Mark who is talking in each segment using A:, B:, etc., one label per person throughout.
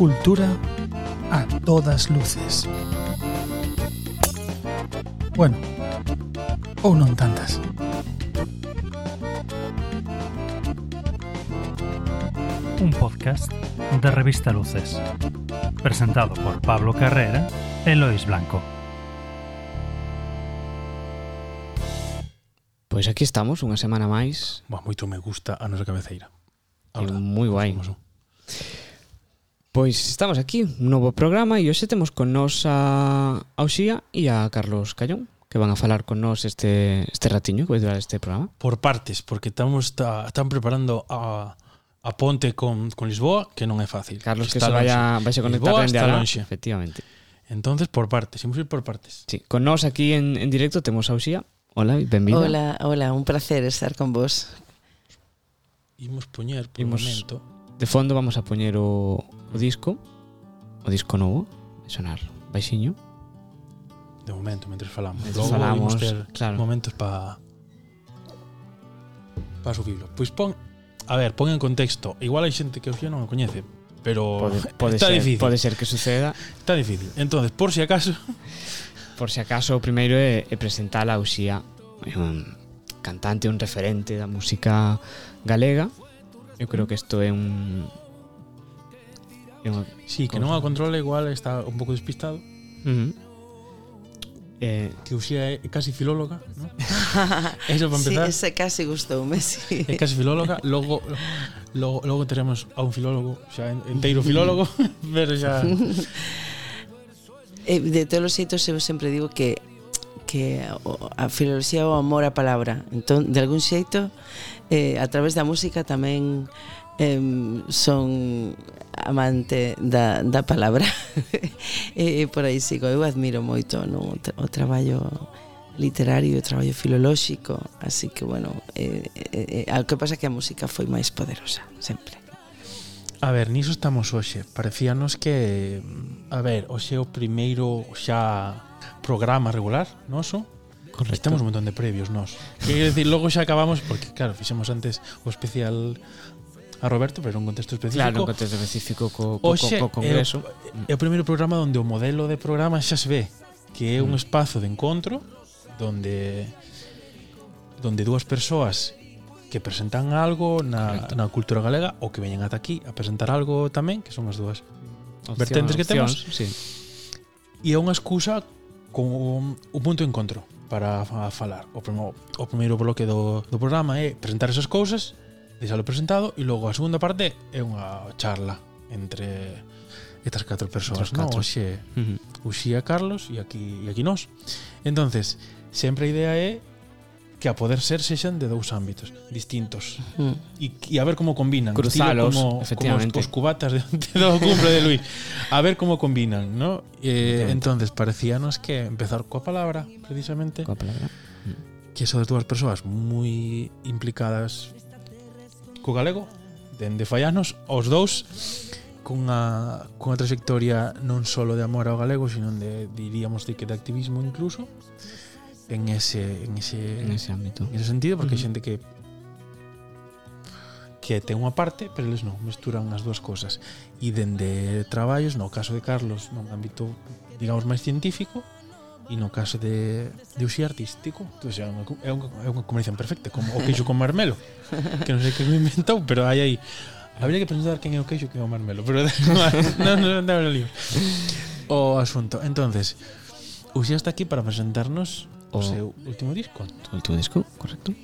A: Cultura a todas luces. Bueno, ou non tantas.
B: Un podcast de Revista Luces. Presentado por Pablo Carrera e Lois Blanco.
C: Pois aquí estamos, unha semana máis.
A: Boa, moito me gusta a nosa cabeceira.
C: É moi guai. Pois estamos aquí, un novo programa e hoxe temos con nos a Auxía e a Carlos Callón que van a falar con nós este, este ratiño que vai durar este programa.
A: Por partes, porque estamos ta, están preparando a, a ponte con, con Lisboa, que non é fácil.
C: Carlos, que,
A: que
C: se vaya, vai se conectar
A: Lisboa
C: dende alá. Efectivamente.
A: Entonces, por partes, imos ir por partes.
C: Sí, con nos aquí en, en directo temos a Auxía. Hola, benvida.
D: Hola, hola, un placer estar con vos.
A: Imos poñer por
C: imos,
A: momento.
C: De fondo vamos a poñer o, o disco, o disco novo, vai sonar baixiño.
A: De momento, mentres falamos.
C: Mentres
A: Logo
C: falamos,
A: ter
C: claro.
A: momentos para para subirlo. Pois pon, a ver, pon en contexto. Igual hai xente que o non o coñece, pero
C: pode, pode
A: está
C: ser,
A: difícil.
C: Pode ser que suceda.
A: Está difícil. Entonces, por si acaso...
C: Por si acaso, o primeiro é, é presentar a Uxía, un cantante, un referente da música galega. Eu creo que isto é un, É unha
A: sí, que non a controla igual está un pouco despistado.
C: Uh -huh. Eh,
A: que Uxía é casi filóloga, ¿no? Eso para empezar.
D: Sí, ese casi gustoume, sí.
A: É casi filóloga, logo logo, logo teremos a un filólogo, xa enteiro filólogo, pero xa
D: eh, de todos os xeitos eu sempre digo que que a filoloxía é o amor á palabra. Entón, de algún xeito, eh, a través da música tamén eh, son amante da, da palabra. E, e por aí sigo. Eu admiro moito no, O, tra o traballo literario e o traballo filolóxico así que bueno eh, eh, eh, o que pasa que a música foi máis poderosa sempre.
A: A ver, niso estamos hoxe. Parecíanos que A ver, hoxe é o primeiro xa programa regular noso.
C: Correcto.
A: Estamos un montón de previos nós Quero dicir, logo xa acabamos Porque claro, fixemos antes o especial a Roberto, pero un contexto específico.
C: Claro, un contexto específico co, co,
A: Oxe,
C: co Congreso.
A: É o, o primeiro programa onde o modelo de programa xa se ve que é un
C: mm.
A: espazo de encontro donde donde dúas persoas que presentan algo na,
C: Correcto.
A: na cultura galega ou que veñen ata aquí a presentar algo tamén, que son as dúas
C: opción,
A: vertentes que temos.
C: Opcións, sí.
A: E é unha excusa con un punto de encontro para falar. O primeiro, o primeiro bloque do, do programa é presentar esas cousas deixalo presentado e logo a segunda parte é unha charla entre estas catro persoas, non? Oxe,
C: uh -huh.
A: Uxía Carlos e aquí e aquí nós. Entonces, sempre a idea é que a poder ser sexan de dous ámbitos distintos
D: uh -huh.
A: e, e a ver como combinan
C: cruzalos
A: como,
C: efectivamente
A: como os, os cubatas de, de do cumple de Luis a ver como combinan ¿no? eh, entonces parecíanos que empezar coa palabra precisamente
C: coa palabra
A: que son dúas persoas moi implicadas co galego dende Fallanos, os dous cunha, cunha trayectoria non só de amor ao galego, sino de, diríamos de que de activismo incluso en ese en ese,
C: en ese ámbito.
A: En ese sentido, porque mm.
C: hai
A: xente que que ten unha parte, pero eles non, mesturan as dúas cosas. E dende traballos, no caso de Carlos, non ámbito digamos máis científico, e no caso de, de uso artístico. Entón, é, unha, é, unha, é unha combinación perfecta como o queixo con marmelo que non sei que me inventou pero hai aí habría que pensar quen é o queixo que é o marmelo pero non non non no, o asunto. Entonces Uxía está aquí para presentarnos o,
C: o
A: seu último disco?
C: o último disco correcto.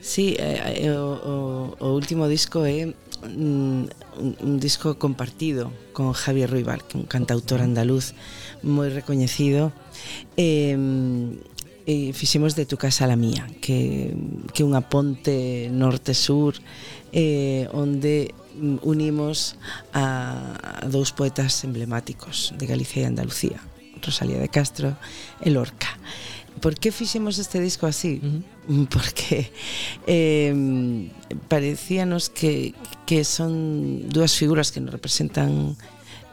D: Sí, eh, eh, o, o, o último disco é mm, un, un disco compartido con Javier Ruibal, que é un cantautor andaluz moi recoñecido e, e fixemos de tu casa a la mía que, que unha ponte norte-sur eh, onde mm, unimos a, a dous poetas emblemáticos de Galicia e Andalucía Rosalía de Castro e Lorca Por que fixemos este disco así?
C: Uh -huh.
D: Porque eh, parecíanos que, que son dúas figuras que nos representan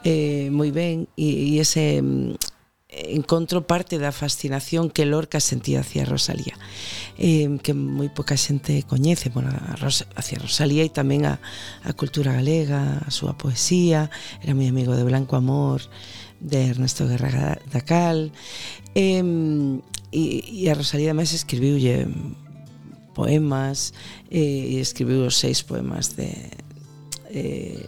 D: eh, moi ben e, e ese mm, encontro parte da fascinación que Lorca sentía hacia Rosalía eh, que moi poca xente coñece bueno, a Ros hacia Rosalía e tamén a, a cultura galega a súa poesía era moi amigo de Blanco Amor de Ernesto Guerra Dacal eh, e, e a Rosalía además escribiulle poemas eh, e escribiu os seis poemas de eh,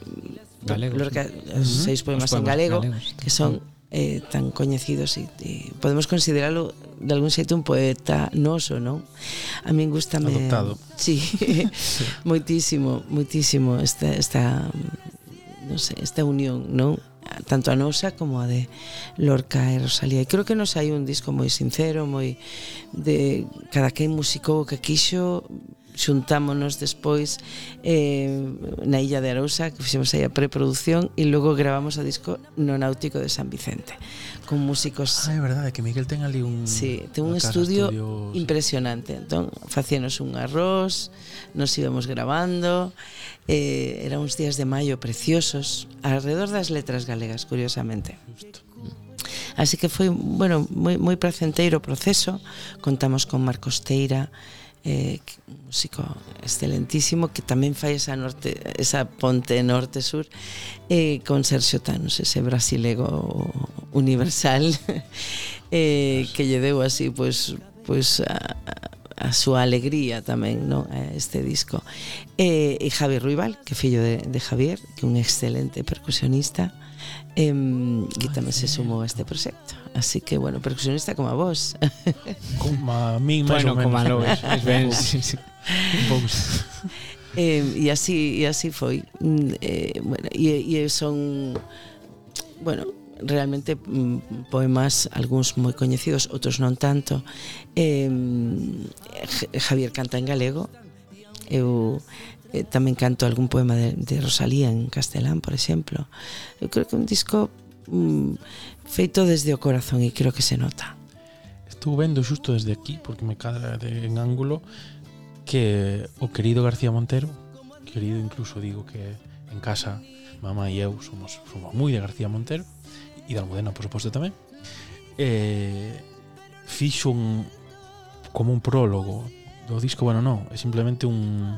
C: galegos,
D: los,
C: ¿no?
D: os seis poemas,
C: poemas
D: en galego
C: galegos,
D: que son eh, tan coñecidos e, e podemos consideralo de algún xeito un poeta noso, non? A min gustame
A: Adoptado.
D: Sí. moitísimo, moitísimo esta, esta non sei, esta unión, non? tanto a nosa como a de Lorca e Rosalía. E creo que nos hai un disco moi sincero, moi de cada quen musicou o que quixo, xuntámonos despois eh, na Illa de Arousa, que fixemos aí a preproducción e logo gravamos o disco no Náutico de San Vicente, con músicos.
A: Ah, é verdade, que Miguel ten ali un
D: Sí, ten un estudio,
A: estudio
D: impresionante. Sí. Entón, facíanos un arroz, nos íbamos gravando, eh, eran uns días de maio preciosos, alrededor das letras galegas, curiosamente.
A: Justo.
D: Así que foi, bueno, moi, moi placenteiro o proceso. Contamos con Marcos Teira, eh, un músico excelentísimo que tamén fai esa norte esa ponte norte-sur eh, con Sergio Tanos, ese brasilego universal eh, que lle deu así pois, pois a, a súa alegría tamén no? a este disco. Eh, e Javi Ruibal que fillo de, de Javier que un excelente percusionista eh, que tamén se sumou a este proxecto Así que, bueno, percusionista como a vos.
A: Como a mí, máis
C: bueno,
A: ou menos.
C: Como a Lois, máis ben, sí, sí.
D: Eh, e así, e así foi. Mm, eh, bueno, e, e son, bueno, realmente mm, poemas algúns moi coñecidos, outros non tanto. Eh, Javier canta en galego. Eu eh, tamén canto algún poema de, de Rosalía en castelán, por exemplo. Eu creo que un disco mm, feito desde o corazón e creo que se nota.
A: Estou vendo xusto desde aquí, porque me cadra de, en ángulo, que o querido García Montero, querido incluso digo que en casa mamá e eu somos, somos moi de García Montero e da Almudena, por suposto, tamén eh, fixo un como un prólogo do disco, bueno, non, é simplemente un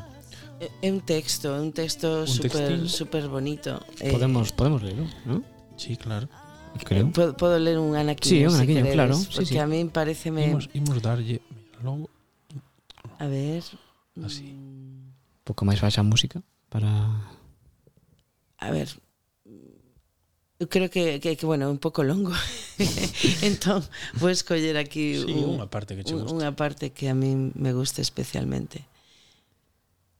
D: é un texto, é un texto
A: un
D: super,
A: textil.
D: super bonito. Podemos, eh,
C: podemos leerlo, non?
A: Sí, claro
C: creo.
D: Eh, podo, podo ler un anaquiño,
C: sí, un anaquiño, si
D: queredes,
C: claro. Sí,
D: porque
C: sí.
D: a min pareceme...
A: Imos, imos darlle... Logo.
D: A ver...
A: Así.
D: Mm.
C: Un pouco máis baixa a música para...
D: A ver... Eu creo que, que, que bueno, é un pouco longo. entón, vou escoller aquí
A: sí,
D: un,
A: unha parte que che gusta.
D: Unha parte que a mí me gusta especialmente.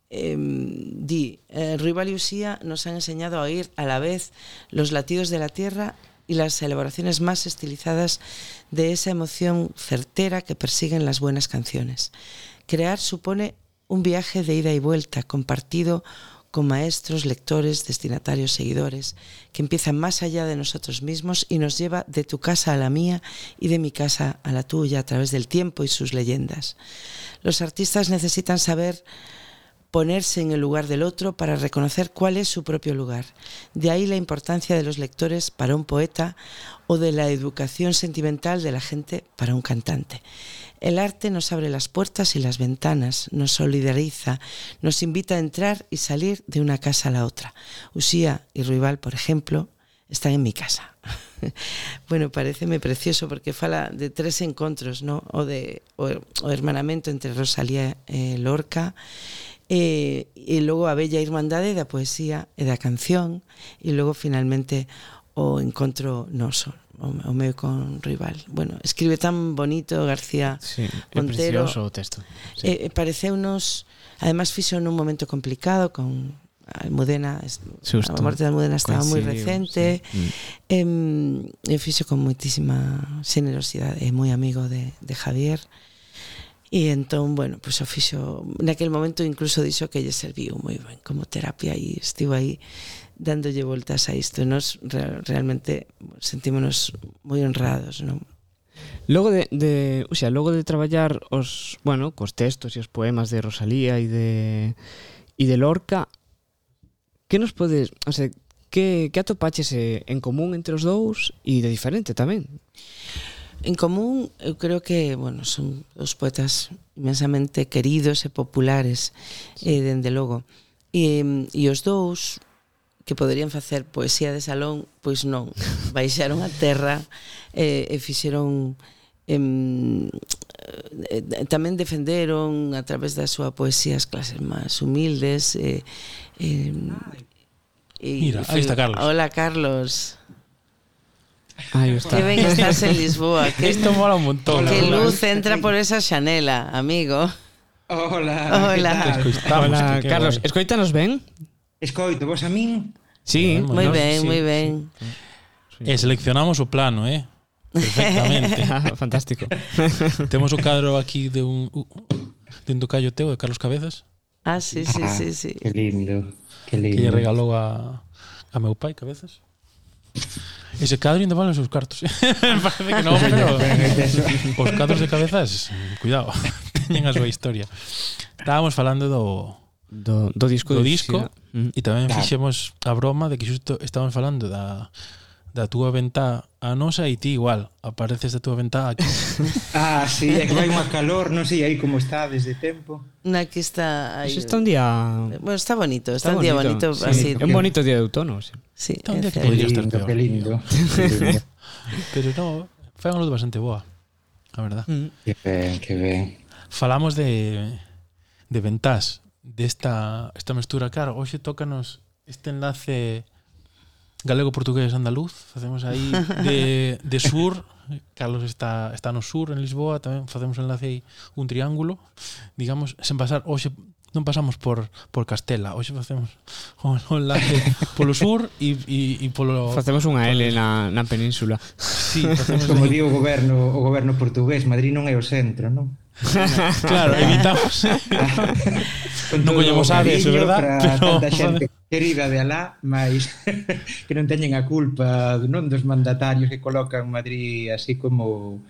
D: Eh, di, eh, Riva y Usía nos han enseñado a oír a la vez los latidos de la tierra y las elaboraciones más estilizadas de esa emoción certera que persiguen las buenas canciones. Crear supone un viaje de ida y vuelta compartido con maestros, lectores, destinatarios, seguidores, que empiezan más allá de nosotros mismos y nos lleva de tu casa a la mía y de mi casa a la tuya a través del tiempo y sus leyendas. Los artistas necesitan saber ponerse en el lugar del otro para reconocer cuál es su propio lugar. De ahí la importancia de los lectores para un poeta o de la educación sentimental de la gente para un cantante. El arte nos abre las puertas y las ventanas, nos solidariza, nos invita a entrar y salir de una casa a la otra. Usía y Ruibal, por ejemplo, están en mi casa. bueno, pareceme precioso porque fala de tres encontros, ¿no? O de o, o entre Rosalía e Lorca, e, e logo a bella irmandade da poesía e da canción e logo finalmente o encontro noso o, o meu con rival bueno, escribe tan bonito García
C: sí,
D: Montero é
C: precioso o texto sí.
D: Eh, e pareceunos además fixo nun momento complicado con Almudena
C: Justo.
D: a morte da Almudena estaba moi recente
C: sí. mm.
D: e, e fixo con moitísima generosidade é moi amigo de, de Javier e E entón, bueno, pois pues, o fixo, naquel momento incluso dixo que lle serviu moi ben como terapia e estivo aí dándolle voltas a isto. Nos re, realmente sentímonos moi honrados, non?
C: Logo de, de, o sea, logo de traballar os, bueno, cos textos e os poemas de Rosalía e de e de Lorca, que nos podes, o sea, que, que atopaches eh, en común entre os dous e de diferente tamén?
D: En común, eu creo que, bueno, son os poetas imensamente queridos e populares, eh, dende logo. E, e os dous que poderían facer poesía de salón, pois non. Baixaron a terra eh, e fixeron em, eh, eh, tamén defenderon a través da súa poesía as clases máis humildes eh, eh, e,
A: Mira, aí está Carlos.
D: Hola, Carlos.
C: Aí está.
D: Que ben estás en Lisboa. Que,
A: Esto mola un montón.
D: Que
A: hola,
D: luz entra por esa xanela, amigo.
E: Hola.
D: Hola.
A: Escoitamos,
C: hola,
A: que
C: Carlos,
A: guay.
C: escoitanos ben?
E: Escoito, vos a min?
C: Sí,
A: muy
D: moi ben,
A: sí,
D: moi ben. Sí.
A: E eh, seleccionamos o plano, eh? Perfectamente.
C: ah, fantástico.
A: Temos o cadro aquí de un de un tocayo teu de Carlos Cabezas.
D: Ah, sí, sí,
E: ah,
D: sí, sí.
E: Que lindo. Que lindo.
A: Que lle regalou a a meu pai Cabezas. Ese cadro ainda valen os seus cartos. Parece que non, pero os cadros de cabezas, cuidado, teñen a súa historia. Estábamos falando do
C: do, do disco
A: do disco e tamén fixemos a broma de que xusto estábamos falando da da túa ventá a nosa e ti igual, apareces da túa ventá aquí.
E: ah, sí, é que vai unha calor, non sei aí como está desde tempo.
D: Na que está aí.
C: Está un día
D: Bueno, está bonito, está, está un día bonito,
C: sí,
D: así.
C: É un bonito día de outono, sí.
D: Sí,
A: está un día que podría estar peor.
E: Que lindo.
A: Pero no, foi unha luz bastante boa, a verdad.
C: Mm.
E: Que ben, que ben.
A: Falamos de de ventás desta esta mestura, claro, hoxe tócanos este enlace galego, portugués, andaluz, facemos aí de, de sur, Carlos está, está no sur, en Lisboa, tamén facemos enlace aí, un triángulo, digamos, sen pasar, hoxe non pasamos por, por Castela, hoxe facemos un enlace polo sur e, e, e polo...
C: Facemos unha L na, na península.
A: Sí, facemos
E: Como di o goberno, o goberno portugués, Madrid non é o centro, non?
A: claro, evitamos. non collemos aves,
E: é
A: verdad, pero
E: tanta xente querida de alá, mais que non teñen a culpa non dos mandatarios que colocan Madrid así como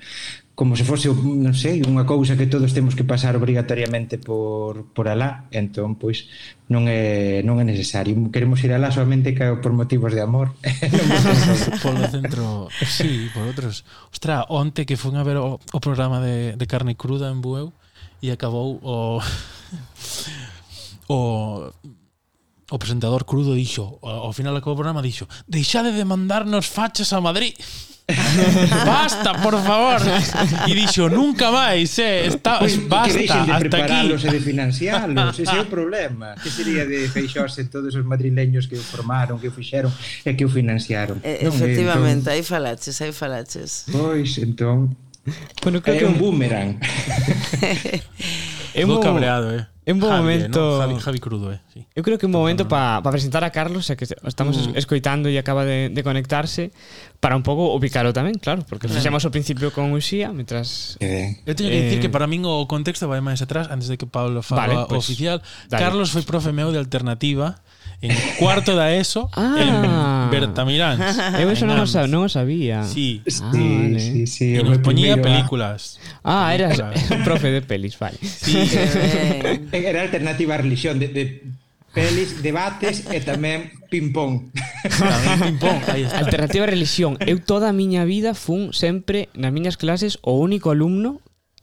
E: como se fose, non sei, unha cousa que todos temos que pasar obrigatoriamente por, por alá, entón, pois, non é, non é necesario. Queremos ir alá solamente por motivos de amor.
A: Polo centro, sí, por outros. Ostra, onte que fun a ver o, o programa de, de carne cruda en Bueu e acabou o... o o presentador crudo dixo, ao final do programa dixo, deixade de mandarnos fachas a Madrid. basta, por favor. E dixo, nunca máis, eh, está,
E: pues,
A: basta,
E: que
A: hasta aquí.
E: e de financiálos, ese é o problema. Que sería de feixose todos os madrileños que o formaron, que o fixeron e que o financiaron?
D: Eh,
E: non,
D: efectivamente, eh, entón... aí falaches, aí falaches.
E: Pois, entón,
C: Bueno, creo
E: é
C: que...
E: un boomerang.
C: Hemos,
A: cabreado, eh.
C: En buen
A: Javi,
C: momento...
A: ¿no? Javi, Javi, Crudo, eh. Sí.
C: Eu creo que un momento para pa presentar a Carlos, xa que estamos mm. escoitando e acaba de, de conectarse, para un pouco ubicalo tamén, claro, porque nos fixemos ao principio con Uxía, mentras...
E: Eh.
A: Eu teño que
C: eh.
A: dicir que para min o contexto vai máis atrás, antes de que Pablo fala
C: vale, pues,
A: oficial.
C: Dale.
A: Carlos foi profe meu de alternativa, en cuarto da ESO
C: ah.
A: en Bertamiráns.
C: Eu eso non o, non o sabía.
A: Sí.
C: Ah, vale.
E: sí, sí,
A: sí,
E: e
A: nos poñía
E: ah.
A: películas.
C: Ah, eras un profe de pelis, vale.
A: Sí.
D: Eh.
E: Era alternativa a religión de, de pelis, debates e tamén ping-pong.
A: Tamén ping-pong,
C: Alternativa a religión. Eu toda a miña vida fun sempre nas miñas clases o único alumno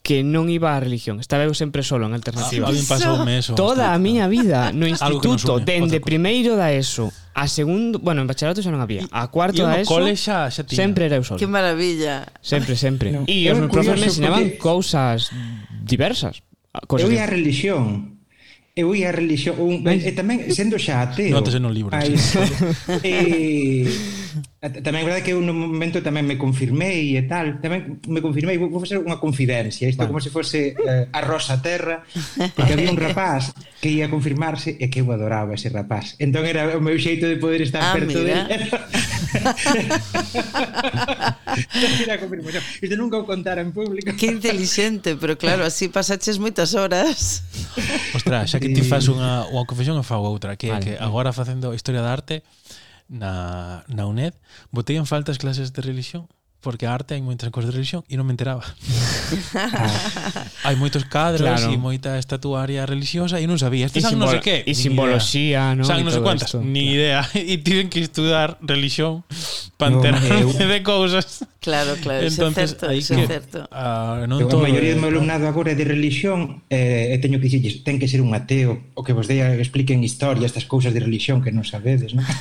C: que non iba á religión. Estaba eu sempre solo en alternativa.
A: Ah, pasoume eso.
C: Toda a miña vida no instituto, dende primeiro da ESO, a segundo, bueno, en bacharelato xa non había, a cuarto da ESO,
A: cole xa, xa tiña.
C: sempre era eu solo.
D: Que maravilla.
C: Sempre, sempre.
E: No.
C: E os meus profes me enseñaban
E: porque...
C: cousas diversas. Cosas
E: eu e
C: a
E: religión, eu ia a religión un, e, e tamén sendo xa ateo.
A: Notas no libro.
E: Ai, eh, Tamén é verdade que eu no momento tamén me confirmei e tal, tamén me confirmei, vou facer unha confidencia, isto vale. como se fose eh, a rosa terra, porque había un rapaz que ia confirmarse e que eu adoraba ese rapaz. Entón era o meu xeito de poder estar
D: ah,
E: perto
D: mira.
E: dele. era confirmación. Isto nunca o contara en público.
D: Que inteligente, pero claro, así pasaches moitas horas.
A: Ostras, xa que ti faz unha, unha confesión, eu fago outra, que,
C: vale.
A: que agora facendo historia da arte, na, na UNED, botei en falta as clases de religión? porque a arte hai moitas cousas de religión e non me enteraba. hai moitos cadros
C: claro.
A: e moita estatuaria religiosa e non sabía. Este san non sei que.
C: E simboloxía, non?
A: San non sei cuántas.
C: Esto,
A: Ni idea. E tiven que estudar religión para enterarme
E: no,
A: de cousas.
D: Claro, claro. Entonces, é certo, é
A: que,
D: certo.
A: Uh, ah, non
E: todo... A maioría do meu alumnado agora é de religión eh, e teño que dicirles, ten que ser un ateo o que vos deia expliquen historia estas cousas de religión que non sabedes, non? no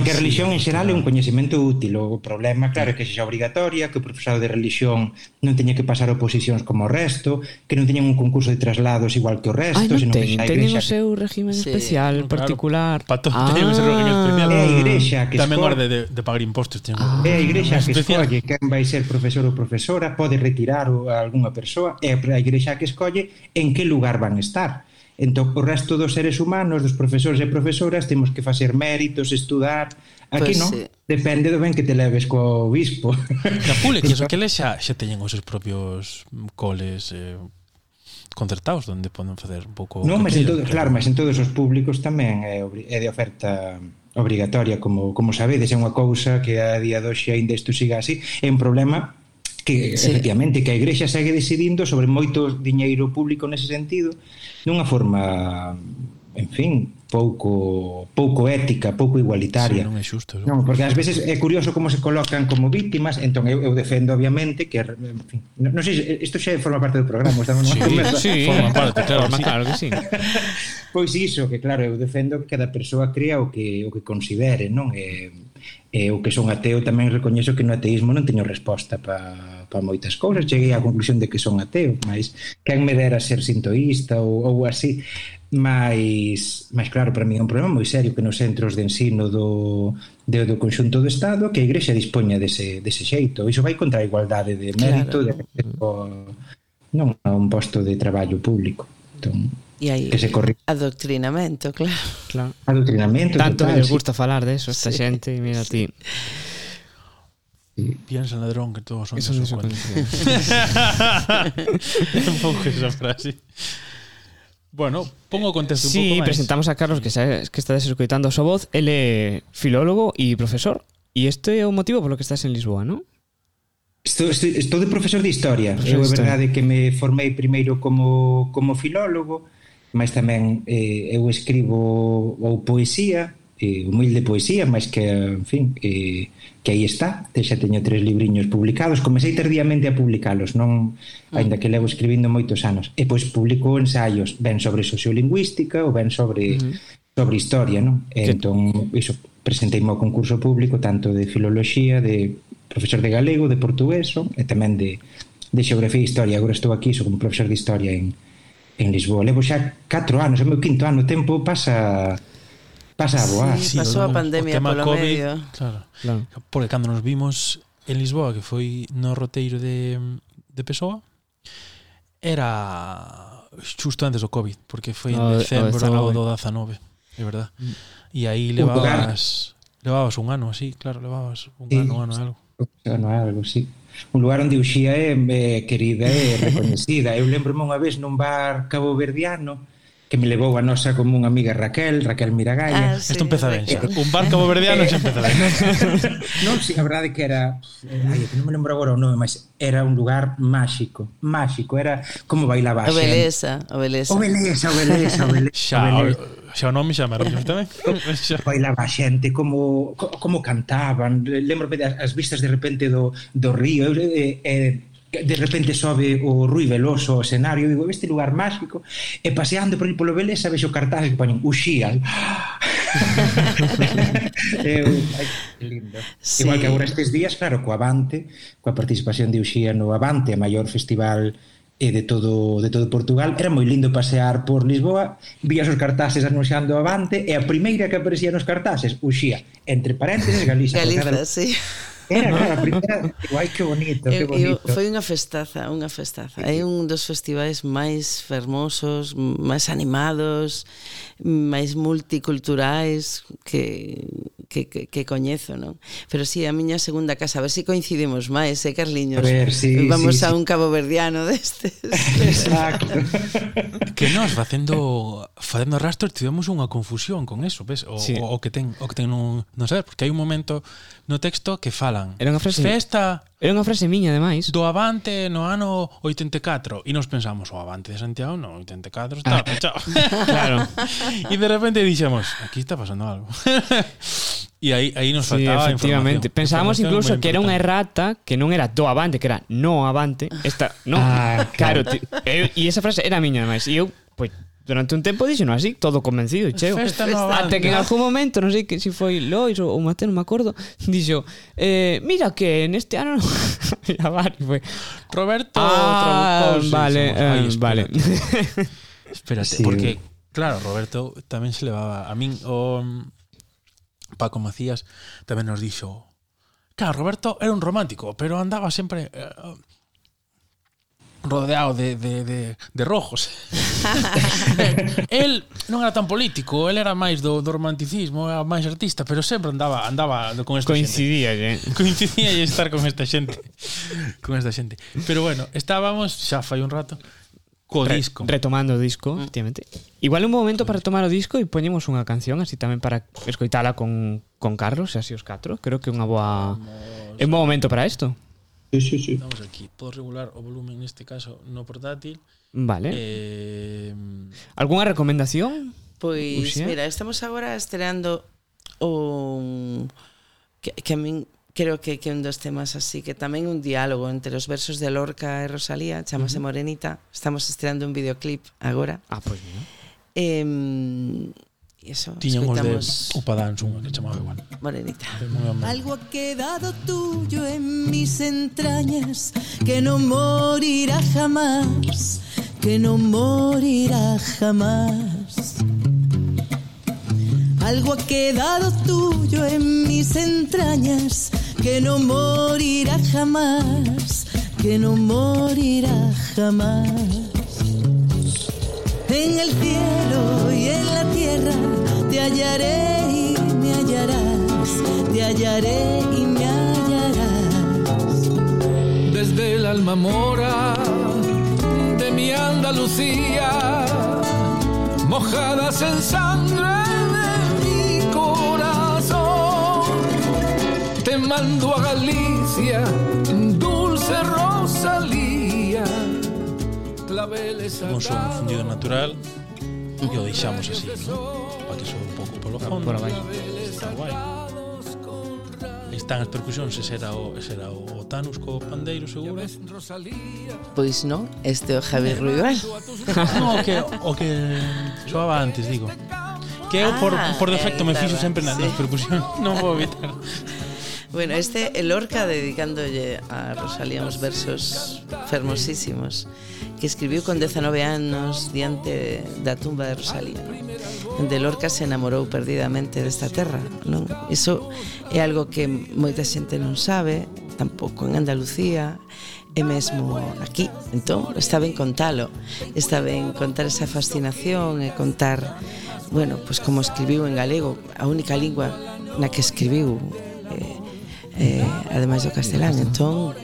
E: que a religión en xeral é un coñecemento útil útil. O problema, claro, é que sexa obrigatoria, que o profesor de religión non teña que pasar oposicións como o resto, que non teñan un concurso de traslados igual que o resto.
C: Ai, non
E: senón ten, que
C: teñen o seu régimen
D: sí,
C: especial,
A: claro,
C: particular.
A: Para ah, teñen o seu régimen ah. especial.
E: É a igrexa que
A: Tamén
E: escolle.
A: de, de pagar impostos.
C: Ah,
E: é a igrexa que escolle quen vai ser profesor ou profesora, pode retirar a algunha persoa, é a igrexa que escolle en que lugar van estar. Entón, o resto dos seres humanos, dos profesores e profesoras, temos que facer méritos, estudar... Aquí
D: pues,
E: non,
D: sí.
E: depende do ben que te leves co obispo.
A: Na pública, entón iso que le xa, xa teñen os seus propios coles eh, concertados onde poden facer un pouco
E: Non, mas en todo, claro, mas en todos os públicos tamén é, é de oferta obrigatoria, como como sabedes, é unha cousa que a día de hoxe aínda isto siga así, é un problema que
D: sí.
E: efectivamente que a Igrexa segue decidindo sobre moito diñeiro público nese sentido dunha forma en fin, pouco pouco ética, pouco igualitaria.
A: Sí, non é xusto. Eso.
E: Non, porque ás veces é curioso como se colocan como vítimas, entón eu, eu defendo obviamente que en fin, non, non sei, sé, isto xa forma parte do programa, estamos
A: sí,
E: conversa.
C: Sí,
A: forma parte, claro, sí.
C: claro que sí.
E: pois iso, que claro, eu defendo que cada persoa crea o que o que considere, non? Eh, eu que son ateo tamén recoñezo que no ateísmo non teño resposta para pa moitas cousas. Cheguei á conclusión de que son ateo mas quen me dera ser sintoísta ou, ou así. Mas, mas claro, para mí é un problema moi serio que nos centros de ensino do, do, do conxunto do Estado que a Igrexa dispoña dese, dese xeito. Iso vai contra a igualdade de mérito
D: claro.
E: de, de, non a un posto de traballo público. Entón,
D: E aí,
E: que se corri
D: adoctrinamento, claro.
C: Claro.
E: adoctrinamento
C: Tanto
E: total,
C: que les
E: sí.
C: gusta falar de eso esta
D: Sí.
C: xente, y mira ti.
A: Piensa en ladrón que todos son
C: Eso
A: de su cuenta. un pouco esa frase. Bueno, pongo contexto un
C: Sí,
A: pouco máis.
C: presentamos a Carlos que sabes que escoitando a súa voz, ele filólogo e profesor. E este é o motivo polo que estás en Lisboa, non?
E: Estou, estou, estou de profesor de historia.
C: Profesor
E: Eu é verdade que me formei primeiro como, como filólogo, mas tamén eh, eu escribo ou poesía, eh, humilde poesía, mas que, en fin, eh, que aí está, te xa teño tres libriños publicados, comecei tardíamente a publicalos, non, ah. aínda que levo escribindo moitos anos, e pois publico ensaios, ben sobre sociolingüística ou ben sobre sobre historia, non? E, entón, iso, presentei ao concurso público tanto de filoloxía, de profesor de galego, de portugués, son, e tamén de, de xeografía e historia. Agora estou aquí, son como profesor de historia en, en Lisboa. Levo xa 4 anos, é o meu quinto ano, o tempo pasa pasa a voar.
D: Sí, pasou a pandemia polo COVID, medio.
A: Claro,
C: claro.
A: Porque cando nos vimos en Lisboa, que foi no roteiro de, de Pessoa, era xusto antes do COVID, porque foi en decembro
C: o,
A: do 19, é verdad.
C: Mm.
A: E aí levabas levabas un ano así, claro, levabas un
E: sí,
A: ano, ano algo.
E: Un ano algo, sí un lugar onde Uxía é, é querida e recoñecida. Eu lembrome unha vez nun bar caboverdiano que me levou a nosa como unha amiga Raquel, Raquel Miragaña.
D: Ah, sí,
A: Esto empeza ben xa.
D: Eh,
A: un barco verdeano xa empeza ben.
E: non, si, sí, a verdade que era, eh, ai, que non me lembro agora o nome, mas era un lugar máxico, máxico, era como bailaba a xente.
D: O beleza, o beleza.
E: O beleza, o beleza, o beleza.
A: Xa,
E: o beleza
A: xa o nome xa me arrepio tamén
E: bailaba a xente como como cantaban lembro as vistas de repente do, do río Eh, eh, de repente sobe o Rui Veloso ao escenario, digo, este lugar mágico, e paseando por aí polo Beleza vexo cartazes que poñen Uxía. eu, ai, que lindo.
D: Sí.
E: Igual que agora estes días, claro, co Avante, coa participación de Uxía no Avante, a maior festival e de todo de todo Portugal, era moi lindo pasear por Lisboa, vías os cartaxes anunciando Avante e a primeira que aparecía nos cartaxes, Uxía, entre paréntesis Galicia.
D: Galicia,
E: cada...
D: sí.
E: Era, claro, a primeira, guai que bonito,
D: eu, que
E: bonito.
D: Eu, foi unha festaza, unha festaza. É un dos festivais máis fermosos, máis animados, máis multiculturais que que, que, que coñezo, non? Pero si sí, a miña segunda casa, a ver se si coincidimos máis, eh, Carliños?
E: A ver, sí,
D: Vamos
E: sí,
D: a un cabo verdiano destes.
E: Exacto.
A: que nos, facendo, facendo rastro, tivemos unha confusión con eso, ves? O,
C: sí.
A: o, o que ten, o que ten non, non saber, porque hai un momento no texto que fala falan.
C: Era unha frase.
A: Festa.
C: Era unha frase miña, ademais.
A: Do Avante no ano 84. E nos pensamos, o Avante de Santiago no 84 está ah. pechado.
C: claro.
A: E de repente dixemos, aquí está pasando algo. E aí, aí nos faltaba sí,
C: efectivamente.
A: Información.
C: Pensábamos
A: información
C: incluso que era unha errata que non era do avante, que era no avante. Esta, no.
E: Ah,
C: claro. E eh, esa frase era miña, ademais. E eu, pois, pues, durante un tempo dixeno así, todo convencido e cheo.
A: Festa no
C: Até que en algún momento, non sei que si foi Lois ou, Mateo, non me acordo, dixo, eh, mira que neste ano a Bari foi.
A: Roberto
C: Ah, vale, eh, vale.
A: Espérate,
E: Sí.
A: porque claro, Roberto tamén se levaba a min o mm, Paco Macías tamén nos dixo Claro, Roberto era un romántico, pero andaba sempre eh, rodeado de, de, de, de rojos. el non era tan político, el era máis do, do romanticismo, era máis artista, pero sempre andaba andaba con esta
C: Coincidía, xente. Eh?
A: Coincidía e estar con esta xente. Con esta xente. Pero bueno, estábamos xa fai un rato co
C: Re,
A: disco.
C: Retomando o disco, mm. efectivamente. Igual un momento para retomar o disco e poñemos unha canción así tamén para escoitala con, con Carlos, así os catro. Creo que é unha boa... É un bo momento para isto.
E: Sí, sí, sí.
A: Estamos aquí. Podo regular o volumen neste caso no portátil.
C: Vale.
A: Eh,
C: Algúnha recomendación?
D: Pois,
C: Uxe?
D: mira, estamos agora estreando o que, que a min creo que que un dos temas así que tamén un diálogo entre os versos de Lorca e Rosalía, chamase uh -huh. Morenita. Estamos estreando un videoclip agora.
C: Ah, pois pues, mira.
D: Eh, eso,
A: tiñamos de unha que chamaba igual
D: Morenita.
F: Algo ha quedado tuyo en mis entrañas que no morirá jamás, que no morirá jamás. Algo ha quedado tuyo en mis entrañas que no morirá jamás, que no morirá jamás. En el cielo y en la tierra te hallaré y me hallarás, te hallaré y me hallarás.
G: desde el alma mora de mi Andalucía, mojadas en sangre de mi corazón. Te mando a Galicia, dulce Rosalía, Fomos
A: un fundido natural e o deixamos así, ¿no? para que soa un pouco polo fondo.
C: Por abaixo.
A: Está guai. Están as percusións, ese era o, ese era o, Tanus co pandeiro, seguro.
D: Pois non, este é o Javier Ruibal.
A: non, o que, o que soaba antes, digo. Que eu
D: ah,
A: por, por defecto me
D: eh,
A: fixo sempre nas
D: sí.
A: percusións, non vou evitar.
D: Bueno, este é Lorca dedicándolle a Rosalía uns versos fermosísimos que escribiu con 19 anos diante da tumba de Rosalía. Onde Lorca se enamorou perdidamente desta terra, non? Iso é algo que moita xente non sabe, tampouco en Andalucía, e mesmo aquí. Entón, está ben contalo, está ben contar esa fascinación e contar, bueno, pois como escribiu en galego, a única lingua na que escribiu, eh, eh, ademais do castelán. Entón,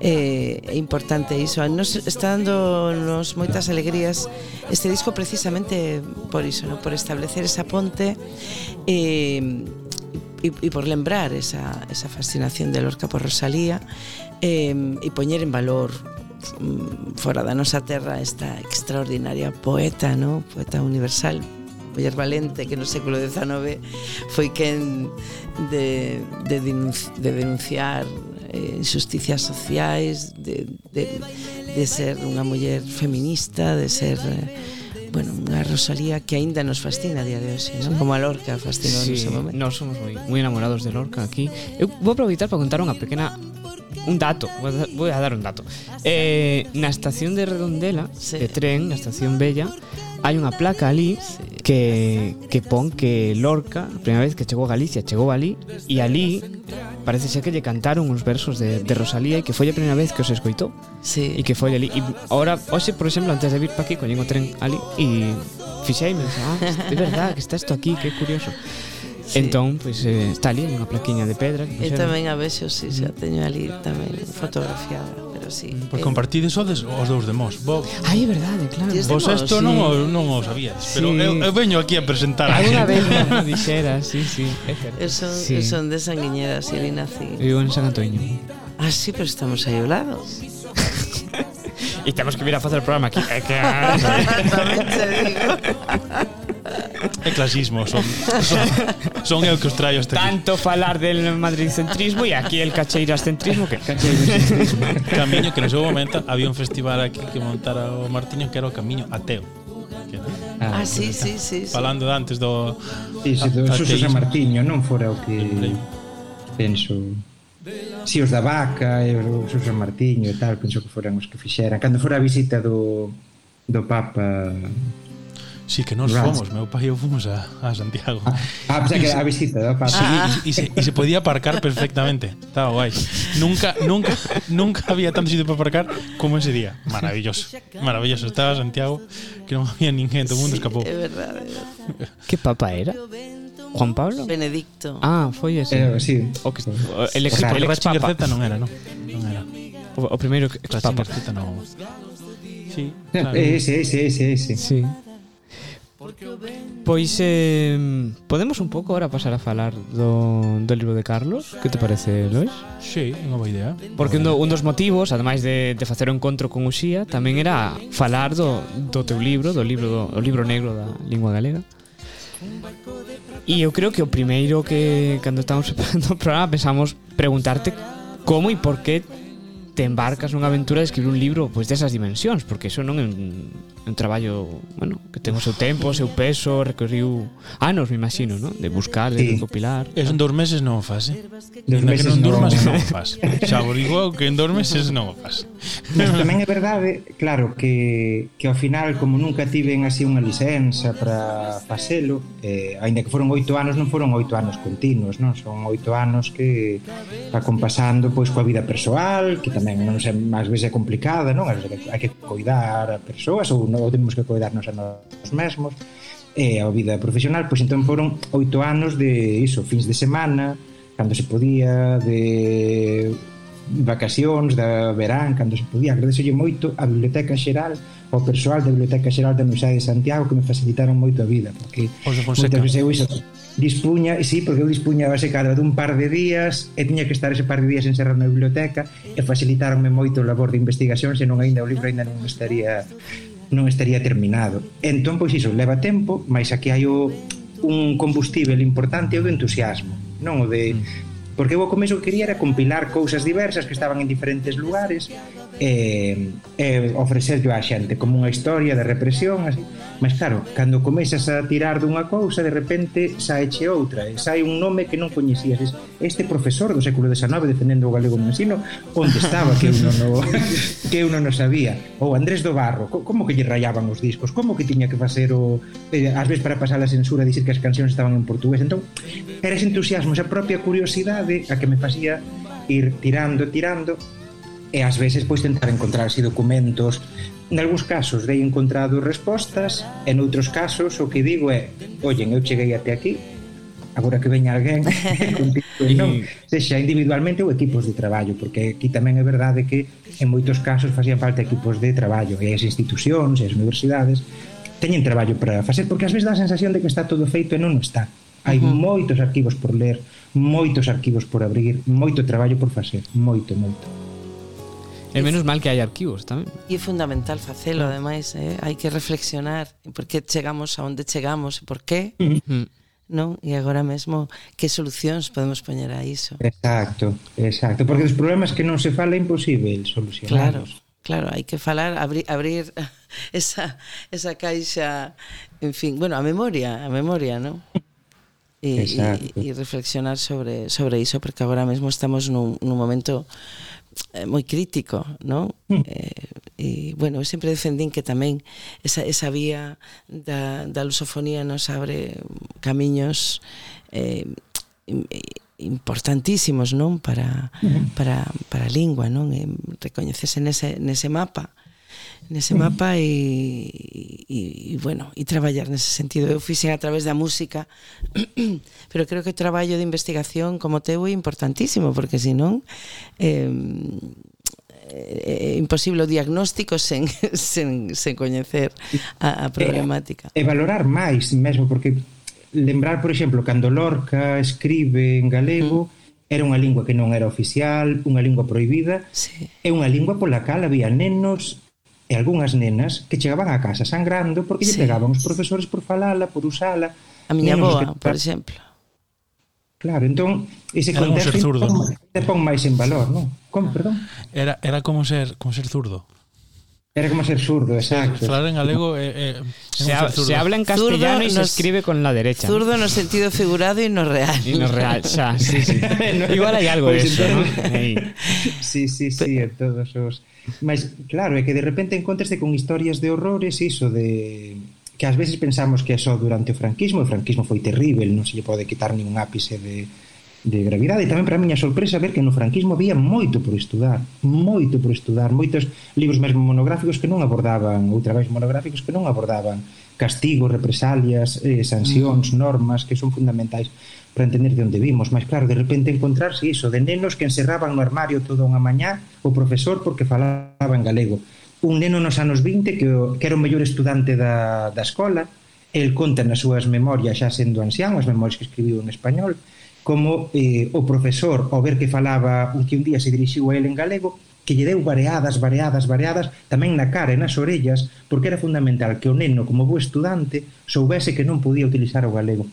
D: eh, é importante iso. Nos está dando nos moitas alegrías este disco precisamente por iso, no? por establecer esa ponte eh, e, e por lembrar esa, esa fascinación de Lorca por Rosalía eh, e poñer en valor mm, fora da nosa terra esta extraordinaria poeta, no? poeta universal muller valente que no século XIX foi quen de, de, denunciar eh, injusticias sociais, de, de, de ser unha muller feminista, de ser... Eh, bueno, unha Rosalía que aínda nos fascina a día de hoxe, non? Como a Lorca fascinou sí, nese momento.
C: Nós somos moi, moi enamorados de Lorca aquí. Eu vou aproveitar para contar unha pequena un dato, vou a dar un dato. Eh, na estación de Redondela
D: sí.
C: de tren, na estación Bella, hai unha placa ali que, que pon que Lorca, a primeira vez que chegou a Galicia, chegou ali, e ali parece ser que lle cantaron uns versos de, de Rosalía e que foi a primeira vez que os escoitou.
D: Sí.
C: E que foi ali. E ahora, hoxe, por exemplo, antes de vir para aquí, coñen o tren ali e fixeime, ah, é verdad, que está isto aquí, que curioso.
D: Sí.
C: Entón, pois, pues, eh, está ali, unha plaquiña de pedra. Que
D: Eu tamén a vexo, si, sí, xa teño ali tamén fotografiada pero sí.
A: Pois
D: eh.
A: compartides o os dous de Mos. Vos,
C: Ai, verdade, claro.
A: Vos isto
C: sí.
A: non, o- non o sabíades, sí. pero
C: Sí.
A: eu, eu veño aquí a presentar a
C: Alguna vez me dixera, sí, sí, é certo.
D: Eu son,
C: sí.
D: eu son de Sanguiñera, si ali nací.
C: Vivo en San Antoño.
D: Ah, sí, pero estamos aí ao lado.
C: E temos que vir a facer o programa aquí. É que...
D: Exactamente, digo.
A: E clasismo son, son, son eu que os traio este
C: Tanto aquí. falar del madridcentrismo e aquí el cacheirascentrismo que
A: Camiño que no seu momento había un festival aquí que montara o Martiño que era o Camiño Ateo. Que,
D: ah, ah sí, sí, sí,
A: Falando de antes do
E: Sí, sí, do Suso San Martiño, non fora o que penso Si, os da Vaca e o Suso Martiño e tal, penso que foran os que fixeran. Cando fora a visita do, do Papa
A: Sí, que nos
E: Right.
A: fomos, meu pai e eu fomos a, a Santiago.
E: Ah, pensaba que a visita Papa
A: Sí, y, y se, y se podía aparcar perfectamente. Estaba guay. Nunca, nunca, nunca había tanto sitio para aparcar como ese día. Maravilloso. Maravilloso. Estaba Santiago que non había ninguén, todo o mundo escapou.
D: É é verdade.
C: Que papa era? Juan Pablo?
D: Benedicto.
C: Ah, foi ese.
E: Eh, sí.
C: O que o- el ex,
E: O sea,
C: el ex
A: Ratzinger
C: papa.
A: Z non era, non? Non era.
C: O, o primeiro ex papa.
A: Ratzinger Z non. Sí, claro.
E: Eh, Ese, ese, ese, ese.
C: Sí. Pois eh, podemos un pouco ahora pasar a falar do, do libro de Carlos? Que te parece, Lois?
A: Sí, é unha boa idea.
C: Porque un, do, un dos motivos, ademais de, de facer o encontro con Uxía Tamén era falar do, do teu libro, do libro, do, do libro negro da lingua galega. E eu creo que o primeiro que cando estamos preparando o programa pensamos preguntarte como e por que te embarcas nunha aventura de escribir un libro pois desas dimensións, porque iso non é un, un traballo, bueno, que ten o seu tempo, o seu peso, recorriu anos, me imagino, ¿no? de buscar, de
E: sí.
C: recopilar.
A: Es en dos meses non o faz, eh?
E: Dos
A: meses que non durmas
E: non
A: o faz. Xa vos digo que en dos meses non o faz.
E: Mas tamén é verdade, claro, que, que ao final, como nunca tiven así unha licenza para facelo, eh, ainda que foron oito anos, non foron oito anos continuos, non? Son oito anos que va compasando pois coa vida persoal, que tamén tamén non sei, máis veces é complicada, non? Ás veces hai que coidar a persoas ou non temos que coidarnos a nós mesmos e a vida profesional, pois entón foron oito anos de iso, fins de semana, cando se podía, de vacacións, da verán, cando se podía. Agradecelle moito a Biblioteca Xeral, ao persoal da Biblioteca Xeral da Universidade de Santiago que me facilitaron moito a vida, porque
A: José Fonseca.
E: moitas veces eu iso dispuña, sí, porque eu dispuña base cada dun par de días e tiña que estar ese par de días encerrado na biblioteca e facilitaronme moito o labor de investigación senón aínda o libro aínda non estaría non estaría terminado. Entón, pois iso, leva tempo mas aquí hai o, un combustível importante o do entusiasmo non o de mm. porque eu ao comezo quería era compilar cousas diversas que estaban en diferentes lugares eh, eh, e, e ofrecerlo á xente como unha historia de represión así. Mas claro, cando comezas a tirar dunha cousa, de repente saeche outra, e sai un nome que non coñecías. Este profesor do século XIX defendendo o galego no ensino, onde estaba que eu non, no, que eu non o sabía? Ou Andrés do Barro, como que lle rayaban os discos? Como que tiña que facer o... Eh, ás veces para pasar a censura dicir que as cancións estaban en portugués. Entón, era ese entusiasmo, esa propia curiosidade a que me facía ir tirando, tirando, e ás veces pois tentar encontrar así documentos Nalgúns casos dei encontrado respostas e noutros casos o que digo é ollen, eu cheguei até aquí, agora que veña alguén contigo, pois non, sexa individualmente ou equipos de traballo, porque aquí tamén é verdade que en moitos casos facían falta equipos de traballo e as institucións e as universidades teñen traballo para facer, porque ás veces dá a sensación de que está todo feito e non está. Hai uh -huh. moitos arquivos por ler, moitos arquivos por abrir, moito traballo por facer, moito, moito.
C: E menos mal que hai arquivos tamén.
D: E é fundamental facelo, ademais, eh? hai que reflexionar por que chegamos a onde chegamos, por que,
C: uh
D: non? E agora mesmo que solucións podemos poñer a iso.
E: Exacto, exacto, porque os problemas que non se fala é imposible solucionarlos.
D: Claro. Claro, hai que falar, abri, abrir esa, esa caixa, en fin, bueno, a memoria, a memoria, non? E, e, e reflexionar sobre, sobre iso, porque agora mesmo estamos nun, nun momento Eh, moi crítico, non? Hmm. Eh, e, bueno, eu sempre defendín que tamén esa, esa vía da, da lusofonía nos abre camiños eh, eh importantísimos, non? Para, para, para a lingua, non? Eh, e recoñecese nese, nese mapa nese mapa e, e, e bueno, e traballar nese sentido. Eu fixen a través da música, pero creo que o traballo de investigación como teu é importantísimo, porque senón eh, é imposible o diagnóstico sen, sen, sen coñecer a, a eh, problemática.
E: E, e valorar máis mesmo, porque lembrar, por exemplo, cando Lorca escribe en galego, mm era unha lingua que non era oficial, unha lingua proibida,
D: sí.
E: e unha lingua pola cal había nenos e algunhas nenas que chegaban a casa sangrando porque
D: sí.
E: lle pegaban os profesores por falala, por usala.
D: A miña boa,
E: que...
D: por exemplo.
E: Claro, entón, ese
A: era contexto ser zurdo,
E: pon, pon máis en valor, non? Como, perdón?
A: Era, era como ser, como ser zurdo.
E: Era como ser zurdo, exacto.
A: Falar en galego eh, eh, é, é,
C: se, ha, se habla en castellano e se escribe con la derecha.
D: Zurdo no sentido figurado e no real.
C: E no real, xa, sí, sí. no, Igual hai algo
E: pois
C: pues eso,
E: entón, ¿no?
C: Ahí.
E: Sí, sí, sí, en todos os... Mas, claro, é que de repente encontraste con historias de horrores, iso de que ás veces pensamos que é só durante o franquismo, o franquismo foi terrible, non se lle pode quitar nin un ápice de, de gravidade. E tamén para a miña sorpresa ver que no franquismo había moito por estudar, moito por estudar, moitos libros mesmo monográficos que non abordaban, ou traballos monográficos que non abordaban castigos, represalias, eh, sancións, mm. normas que son fundamentais para entender de onde vimos, mas claro, de repente encontrarse iso de nenos que encerraban no armario toda unha mañá o profesor porque falaba en galego. Un neno nos anos 20 que, que era o mellor estudante da, da escola, el conta nas súas memorias xa sendo ancián, as memorias que escribiu en español, como eh, o profesor, ao ver que falaba un que un día se dirixiu a él en galego, que lle deu variadas, variadas, variadas, tamén na cara e nas orellas, porque era fundamental que o neno, como bo estudante, soubese que non podía utilizar o galego.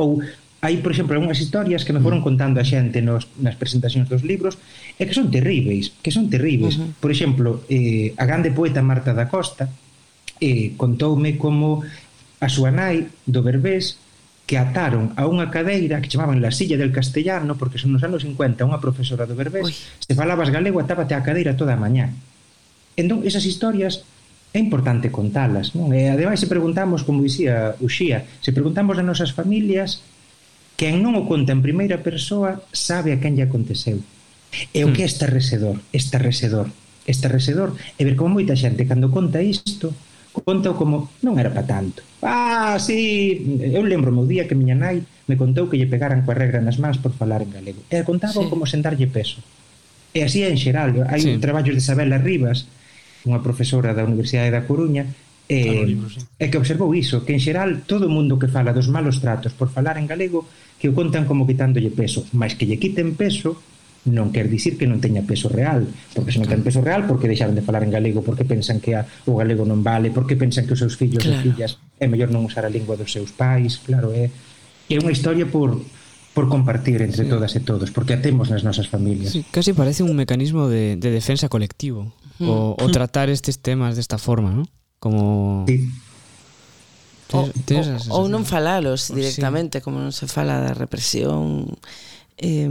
E: Ou hai, por exemplo, algunhas historias que me foron mm. contando a xente nos, nas presentacións dos libros e que son terríveis, que son terríveis. Uh -huh. Por exemplo, eh, a grande poeta Marta da Costa eh, contoume como a súa nai do Berbés que ataron a unha cadeira que chamaban la silla del castellano porque son nos anos 50 unha profesora do Berbés
D: Ui.
E: se falabas galego atábate a cadeira toda a mañá entón esas historias é importante contalas non? e ademais se preguntamos como dicía Uxía se preguntamos a nosas familias quen non o conta en primeira persoa sabe a quen lle aconteceu e o que hmm. é estarrecedor estarrecedor estarrecedor e ver como moita xente cando conta isto conta como non era para tanto. Ah, sí, eu lembro o día que miña nai me contou que lle pegaran coa regra nas mans por falar en galego. E contaba
D: sí.
E: como sen darlle peso. E así en xeral, eh. hai
C: sí.
E: un traballo de Isabela Rivas, unha profesora da Universidade da Coruña,
A: eh, ah,
E: e,
A: libro, sí.
E: e que observou iso, que en xeral todo mundo que fala dos malos tratos por falar en galego, que o contan como quitándolle peso, mas que lle quiten peso non quer dicir que non teña peso real porque se non ten peso real porque deixaron de falar en galego porque pensan que a, o galego non vale porque pensan que os seus fillos
D: claro.
E: e fillas é mellor non usar a lingua dos seus pais claro, é, é unha historia por por compartir entre todas e todos porque a temos nas nosas familias
C: sí, casi parece un mecanismo de, de defensa colectivo mm. o, o tratar estes temas desta forma ¿no? como
E: sí.
D: O, o, ou non falalos directamente, sí. como non se fala da represión eh,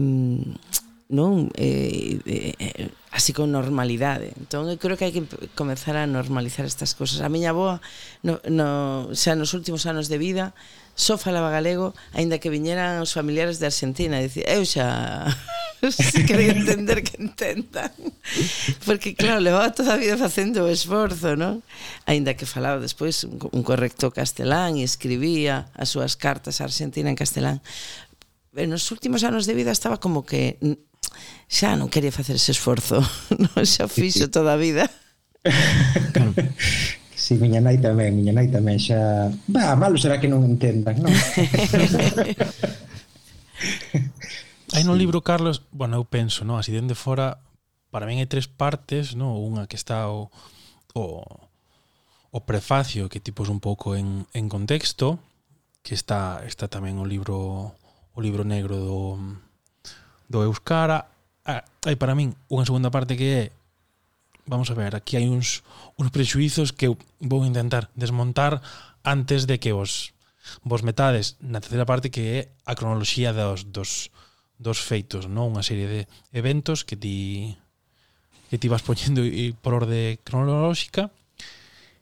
D: non eh, eh, eh, así con normalidade. Entón eu creo que hai que comenzar a normalizar estas cousas a miña boa no, no, xa nos últimos anos de vida só falaba galego aínda que viñeran os familiares de Argentina e dicir, eu xa se quería entender que entendan. Porque claro, levaba toda a vida facendo o esforzo non? aínda que falaba despois un, un correcto castelán e escribía as súas cartas a Argentina en castelán. Pero nos últimos anos de vida estaba como que xa non quería facer ese esforzo non xa fixo toda a vida.
E: Si, sí, miña nai tamén, miña nai tamén xa... Bah, malo será que non entendan, non?
A: Hai no libro, Carlos, bueno, eu penso, non? Así dende fora, para min hai tres partes, non? Unha que está o, o, o prefacio, que tipo un pouco en, en contexto, que está, está tamén o libro o libro negro do, do Euskara, ah, hai para min unha segunda parte que é vamos a ver, aquí hai uns, uns prexuizos que eu vou intentar desmontar antes de que vos vos metades na terceira parte que é a cronoloxía dos, dos, dos feitos, non unha serie de eventos que ti que ti vas poñendo e por orde cronolóxica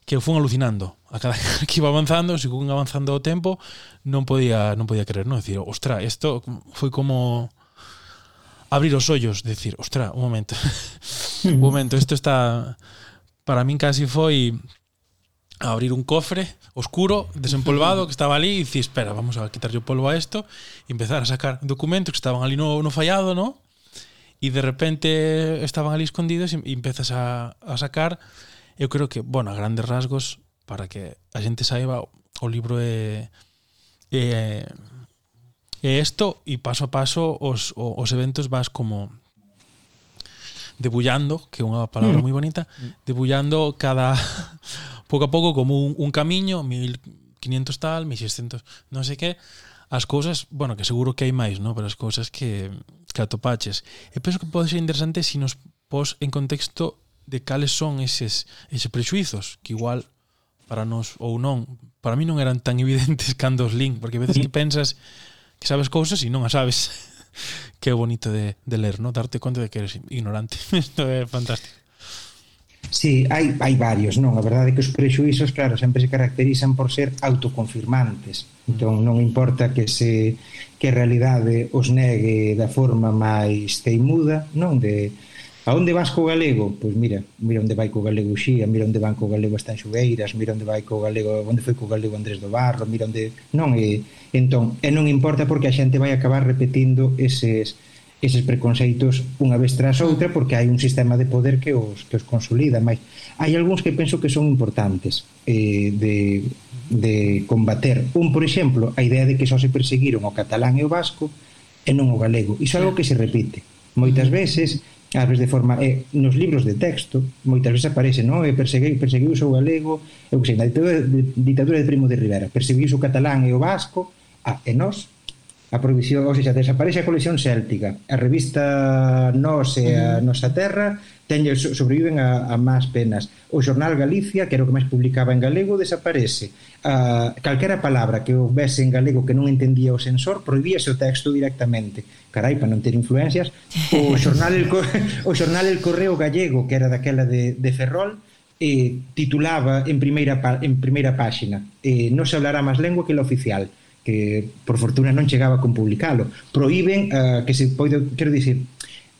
A: que eu fun alucinando a cada que iba avanzando, según avanzando o tempo non podía non podía creer, non? Decir, ostra, isto foi como abrir os ollos, decir, ostra, un momento, un momento, isto está, para min casi foi abrir un cofre oscuro, desempolvado, que estaba ali, e dicir, espera, vamos a quitarlle o polvo a isto, e empezar a sacar documentos que estaban ali no, no fallado, no? E de repente estaban ali escondidos e empezas a, a sacar, eu creo que, bueno, a grandes rasgos, para que a xente saiba, o libro é, é E isto, e paso a paso, os, os eventos vas como debullando, que é unha palabra mm. moi bonita, debullando cada pouco a pouco como un, un camiño, 1500 tal, 1600, non sei que, as cousas, bueno, que seguro que hai máis, ¿no? pero as cousas que, que atopaches. E penso que pode ser interesante se si nos pos en contexto de cales son eses, eses prexuizos, que igual para nos ou non, para mí non eran tan evidentes cando os link, porque a veces que pensas que sabes cousas e non as sabes. que é bonito de, de ler, ¿no? darte conta de que eres ignorante. Isto é fantástico.
E: Sí, hai, hai varios, non? A verdade é que os prexuizos, claro, sempre se caracterizan por ser autoconfirmantes. Entón, non importa que se que a realidade os negue da forma máis teimuda, non? De, A onde vas co galego? Pois mira, mira onde vai co galego Xía, mira onde van co galego as Tanxugueiras, mira onde vai co galego, onde foi co galego Andrés do Barro, mira onde... Non, e, entón, e non importa porque a xente vai acabar repetindo eses, eses preconceitos unha vez tras outra porque hai un sistema de poder que os, que os consolida, mas hai algúns que penso que son importantes eh, de, de combater. Un, por exemplo, a idea de que só se perseguiron o catalán e o vasco e non o galego. Iso é algo que se repite moitas veces ás veces de forma eh, nos libros de texto moitas veces aparece, non? e eh, perseguiu, perseguiuse o galego, eu sei, na ditadura de, ditadura de Primo de Rivera, perseguiu o catalán e o vasco, ah, e nós a prohibición, ou seja, desaparece a colección céltica. A revista Nos e a Nosa Terra teñen, sobreviven a, a más penas. O xornal Galicia, que era o que máis publicaba en galego, desaparece. A, calquera palabra que houvese en galego que non entendía o censor, prohibíase o texto directamente. Carai, para non ter influencias. O xornal El, o xornal el Correo Gallego, que era daquela de, de Ferrol, eh, titulaba en primeira, en primeira páxina eh, non se hablará máis lengua que la oficial que por fortuna non chegaba con publicalo. Proíben uh, eh, que se poido, quero dicir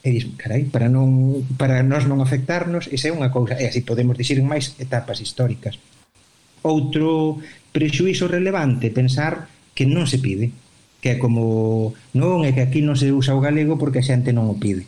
E: e dis, carai, para, non, para nós non afectarnos esa é unha cousa, e así podemos dicir en máis etapas históricas. Outro prexuízo relevante pensar que non se pide que é como non é que aquí non se usa o galego porque a xente non o pide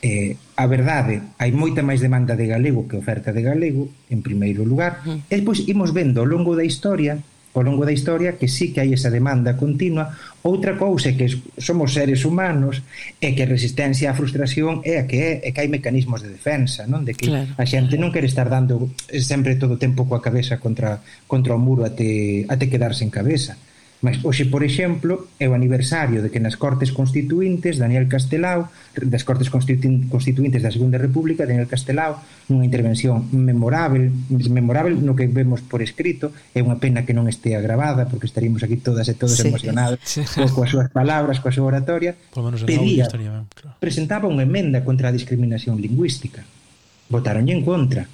E: eh, a verdade, hai moita máis demanda de galego que oferta de galego, en primeiro lugar, uh -huh. e depois imos vendo ao longo da historia ao longo da historia que sí que hai esa demanda continua. Outra cousa é que somos seres humanos e que a resistencia á frustración é a que é, é que hai mecanismos de defensa non? De que claro. a xente non quere estar dando sempre todo o tempo coa cabeza contra, contra o muro até, até quedarse en cabeza. Mais hoxe, por exemplo, é o aniversario de que nas Cortes Constituintes Daniel Castelao, das Cortes Constituintes da Segunda República, Daniel Castelao, nunha intervención memorável, memorável no que vemos por escrito, é unha pena que non estea gravada, porque estaríamos aquí todas e todos sí, emocionados sí. coas súas palabras, coa súa oratoria, pedía, estaría, claro. presentaba unha emenda contra a discriminación lingüística. Votaronlle en contra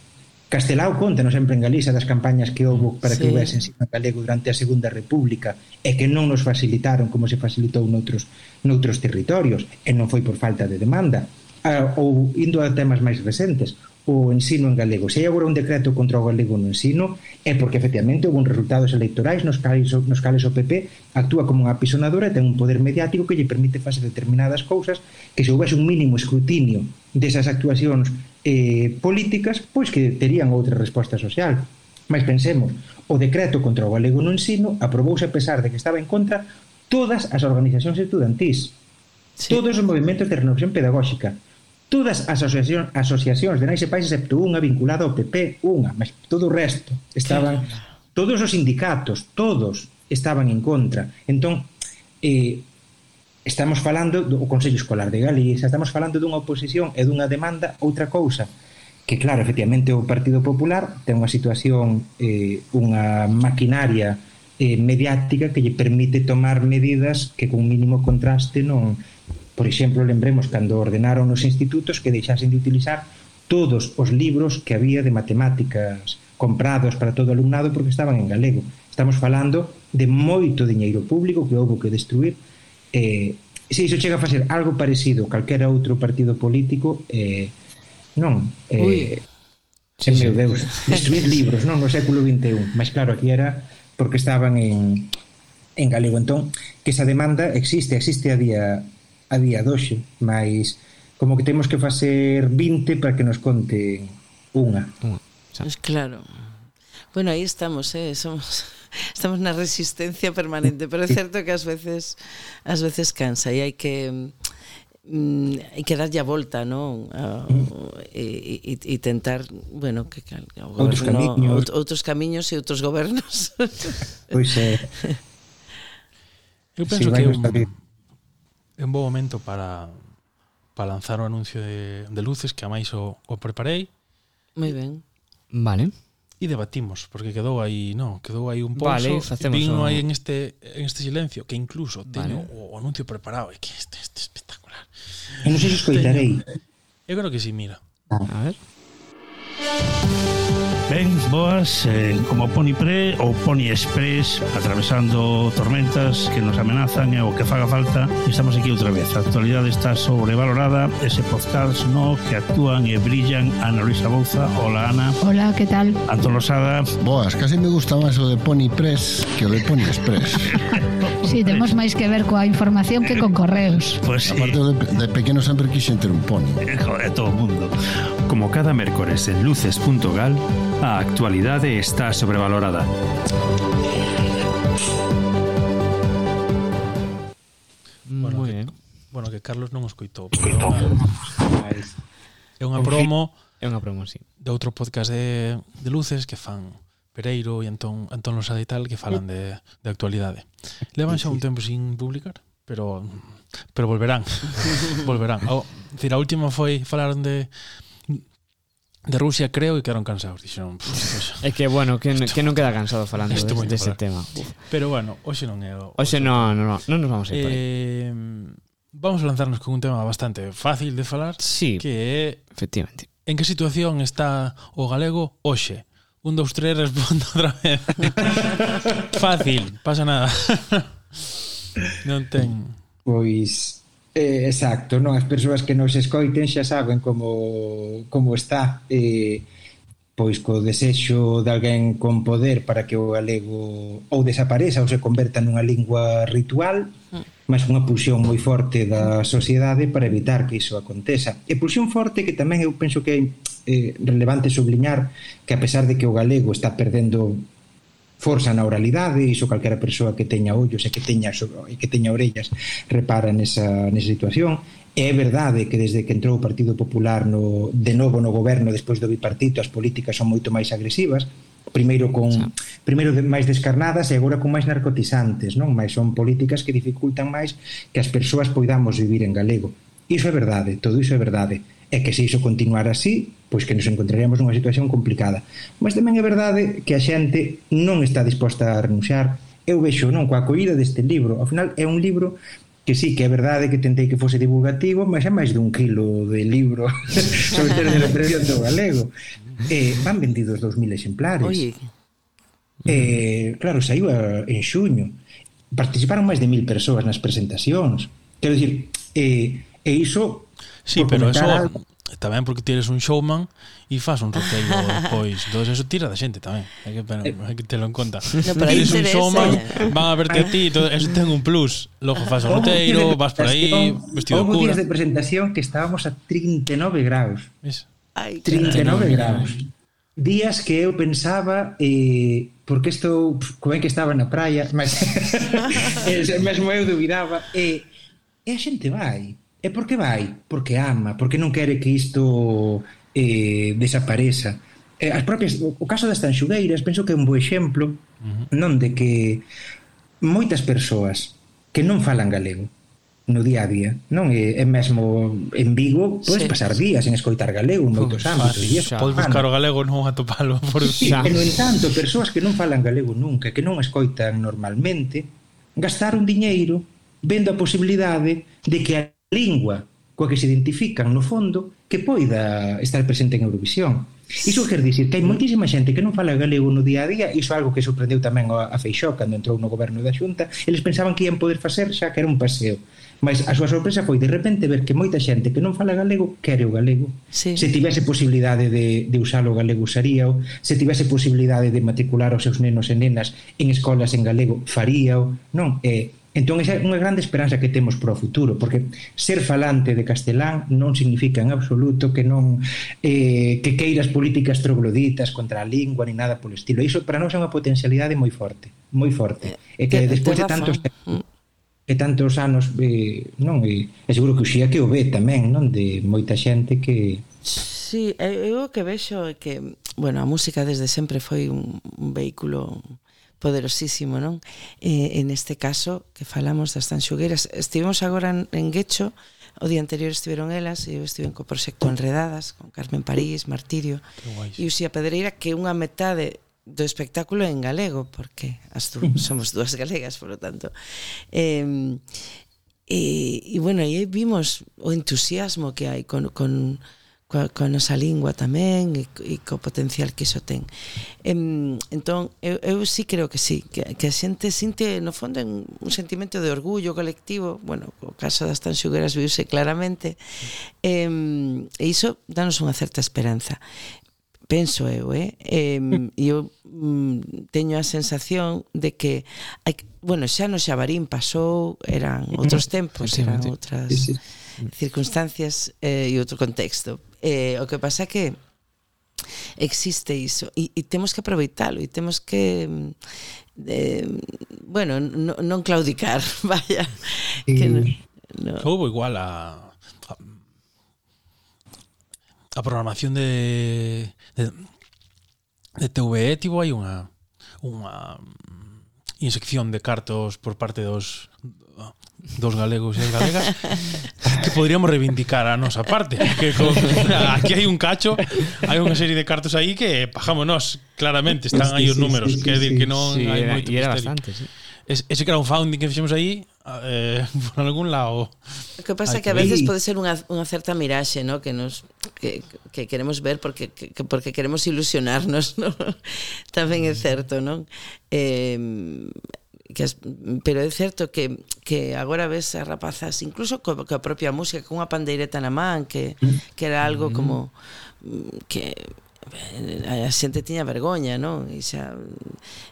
E: Castelao contanos sempre en Galiza das campañas que houve para sí. que houvese ensino galego durante a Segunda República e que non nos facilitaron como se facilitou noutros, noutros territorios e non foi por falta de demanda ah, ou indo a temas máis recentes o ensino en galego. Se hai agora un decreto contra o galego no ensino é porque efectivamente houve resultados electorais nos cales, nos cales o PP actúa como unha apisonadora e ten un poder mediático que lle permite facer determinadas cousas que se houvese un mínimo escrutinio desas actuacións eh, políticas pois que terían outra resposta social. Mas pensemos, o decreto contra o galego no ensino aprobouse a pesar de que estaba en contra todas as organizacións estudantís, sí. todos os movimentos de renovación pedagóxica, todas as asociacións, asociacións de nais e pais excepto unha vinculada ao PP, unha, mas todo o resto estaban sí. todos os sindicatos, todos estaban en contra. Entón, eh, estamos falando do Consello Escolar de Galicia, estamos falando dunha oposición e dunha demanda outra cousa que claro, efectivamente o Partido Popular ten unha situación eh, unha maquinaria eh, mediática que lle permite tomar medidas que con mínimo contraste non por exemplo, lembremos cando ordenaron os institutos que deixasen de utilizar todos os libros que había de matemáticas comprados para todo o alumnado porque estaban en galego. Estamos falando de moito diñeiro público que houve que destruir eh, se iso chega a facer algo parecido calquera outro partido político eh, non eh, Ui. Sí, meu sí. Deus, destruir libros non no século XXI, mas claro, aquí era porque estaban en, en galego entón, que esa demanda existe existe a día a día doxe mas como que temos que facer 20 para que nos conte unha,
C: unha.
D: Pues claro bueno, aí estamos, eh? somos estamos na resistencia permanente, pero é certo que ás veces ás veces cansa e hai que mm, hai que darlle a volta, non? A, e, e, e tentar, bueno, que o goberno, outros
E: camiños,
D: out, outros camiños e outros gobernos.
E: Pois é.
A: Eu penso
E: sí,
A: que é un, é un bo momento para para lanzar o anuncio de, de luces que a máis o, o preparei.
D: Moi ben.
C: Vale
A: e debatimos, porque quedou aí, no, quedou aí un pouso,
C: vale,
A: vino aí en este en este silencio que incluso teño
C: vale.
A: o anuncio preparado, e que este, este espectacular.
E: Eu non sei se escoitarei.
A: Eu creo que si, sí, mira. Ah.
C: A ver.
H: Ben, boas, eh, como Pony Pre ou Pony Express atravesando tormentas que nos amenazan e o que faga falta estamos aquí outra vez a actualidade está sobrevalorada ese podcast no que actúan e brillan Ana Luisa Bouza, hola Ana
I: Hola, que tal?
H: Antolosada
J: Boas, casi me gusta máis o de Pony Press que o de Pony Express Si,
I: sí, temos máis que ver coa información que con correos.
H: Pues, sí.
J: Aparte, de, de pequeno sempre quixen ter un pony.
H: Eh, joder, todo o mundo.
B: Como cada mércores en luces.gal, a actualidade está sobrevalorada.
A: Bueno, que, bueno, que Carlos non escoitou. Escoitou. É unha promo.
C: É unha promo, sí.
A: De outro podcast de, de luces que fan Pereiro e Antón, Antón Losada e tal que falan de, de actualidade. Levan xa un tempo sin publicar, pero pero volverán. volverán. O, decir, a última foi falaron de de Rusia creo e quedaron cansados dixeron pues, pois".
C: é que bueno que, esto, que non queda cansado falando
A: deste
C: de, de
A: ese
C: tema. Uf.
A: pero bueno hoxe non é
C: hoxe non non no, non nos vamos a ir por aí.
A: eh, vamos a lanzarnos con un tema bastante fácil de falar
C: sí,
A: que é
C: efectivamente.
A: en que situación está o galego hoxe? Un, dos, tres respondo outra vez. Fácil pasa nada. Non ten
E: pois Eh, exacto, non as persoas que nos escoiten xa saben como, como está eh, pois co desexo de alguén con poder para que o galego ou desapareza ou se converta nunha lingua ritual mm. mas unha pulsión moi forte da sociedade para evitar que iso aconteza. E pulsión forte que tamén eu penso que é eh, relevante subliñar que a pesar de que o galego está perdendo forza na oralidade, iso calquera persoa que teña ollos e que teña e que teña orellas repara nesa, nesa situación. É verdade que desde que entrou o Partido Popular no, de novo no goberno despois do bipartito as políticas son moito máis agresivas, primeiro con primeiro de, máis descarnadas e agora con máis narcotizantes, non? Mais son políticas que dificultan máis que as persoas poidamos vivir en galego. Iso é verdade, todo iso é verdade e que se iso continuar así, pois que nos encontraríamos nunha situación complicada. Mas tamén é verdade que a xente non está disposta a renunciar. Eu vexo, non, coa acollida deste libro. Ao final é un libro que sí, que é verdade que tentei que fose divulgativo, mas é máis dun quilo de libro sobre ter de represión do galego. Eh, van vendidos 2.000 exemplares.
D: Oye.
E: Eh, claro, saiu en xuño. Participaron máis de mil persoas nas presentacións. Quero dicir, eh, e iso
A: Sí, pero eso
E: algo.
A: tamén porque tienes un showman e fas un roteiro pois, todo eso tira da xente tamén. Hai que, pero, hai que telo en conta.
D: No, pero
A: tires un showman, van a verte a ti, todo, eso ten un plus. Logo fas o roteiro, vas por aí, vestido de cura.
E: días de presentación que estábamos a 39 graus.
A: Es.
D: Ay,
E: 39 graus. Días que eu pensaba eh, porque estou, como é que estaba na praia, mas mesmo eu dubidaba, e eh, e a xente vai, E por que vai? Porque ama, porque non quere que isto eh, desapareza. Eh, as propias, o caso das tanxugueiras penso que é un bo exemplo uh -huh. non de que moitas persoas que non falan galego no día a día, non é, é mesmo en Vigo, podes
D: sí.
E: pasar días en escoitar galego en moitos pois, ámbitos, e
C: xa,
A: podes buscar o galego non a topalo por
E: sí,
C: xa.
E: e no entanto, persoas que non falan galego nunca, que non escoitan normalmente, gastar un diñeiro vendo a posibilidade de que lingua coa que se identifican no fondo que poida estar presente en Eurovisión. Iso quer dicir que hai moitísima xente que non fala galego no día a día, iso é algo que sorprendeu tamén a, a Feixó cando entrou no goberno da Xunta, eles pensaban que ian poder facer xa que era un paseo. Mas a súa sorpresa foi de repente ver que moita xente que non fala galego quere o galego.
D: Sí.
E: Se tivese posibilidade de, de usar o galego usaríao, se tivese posibilidade de matricular os seus nenos e nenas en escolas en galego faríao. Non, é eh, Entón, esa é unha grande esperanza que temos para o futuro, porque ser falante de castelán non significa en absoluto que non eh, que queiras políticas trogloditas contra a lingua ni nada polo estilo. Iso para nós é unha potencialidade moi forte, moi forte. E que eh, despois de tantos e tantos anos eh, non e, e seguro que o xía que o ve tamén non de moita xente que
D: Sí, eu o que vexo é que bueno, a música desde sempre foi un, un vehículo poderosísimo, non? Eh, en este caso que falamos das tanxugueiras, estivemos agora en Guecho, o día anterior estiveron elas e eu estive co proxecto Enredadas, con Carmen París, Martirio e Uxía Pedreira, que unha metade do espectáculo en galego, porque as tú, somos dúas galegas, por lo tanto. Eh, e, e bueno, aí vimos o entusiasmo que hai con, con coa, coa nosa lingua tamén e, e co potencial que iso ten. Em, entón, eu, eu sí creo que sí, que, que a xente sinte, no fondo, en un sentimento de orgullo colectivo, bueno, o caso das tanxugueras viuse claramente, em, e iso danos unha certa esperanza. Penso eu, eh? eh eu mm, teño a sensación de que hai, bueno, xa no Xabarín pasou, eran outros tempos, eran outras sí, sí. circunstancias eh, e outro contexto. Eh, o que pasa que existe iso e, e temos que aproveitalo e temos que mm, eh, bueno, no, non claudicar, vaya. Que no,
A: no. Houve igual a, a a programación de de, de TVE tivo hai unha unha insección de cartos por parte dos dos galegos e as galegas que podríamos reivindicar a nosa parte que con, aquí hai un cacho hai unha serie de cartos aí que pajámonos claramente están aí os números sí, sí,
C: que
A: sí, que non
C: sí,
A: hai
C: era,
A: moito
C: era
A: misterio.
C: bastante, sí.
A: Es, ese crowdfunding que fixemos aí Ah, eh, por algún lado.
D: O que pasa que a veces pode ser unha, unha certa miraxe, ¿no? que nos que, que queremos ver porque que, porque queremos ilusionarnos, ¿no? Tamén é certo, non? Eh, que as, pero é certo que que agora ves a rapazas incluso co, coa propia música, cunha pandeireta na man, que que era algo mm. como que Eh, a xente tiña vergoña, non? E xa,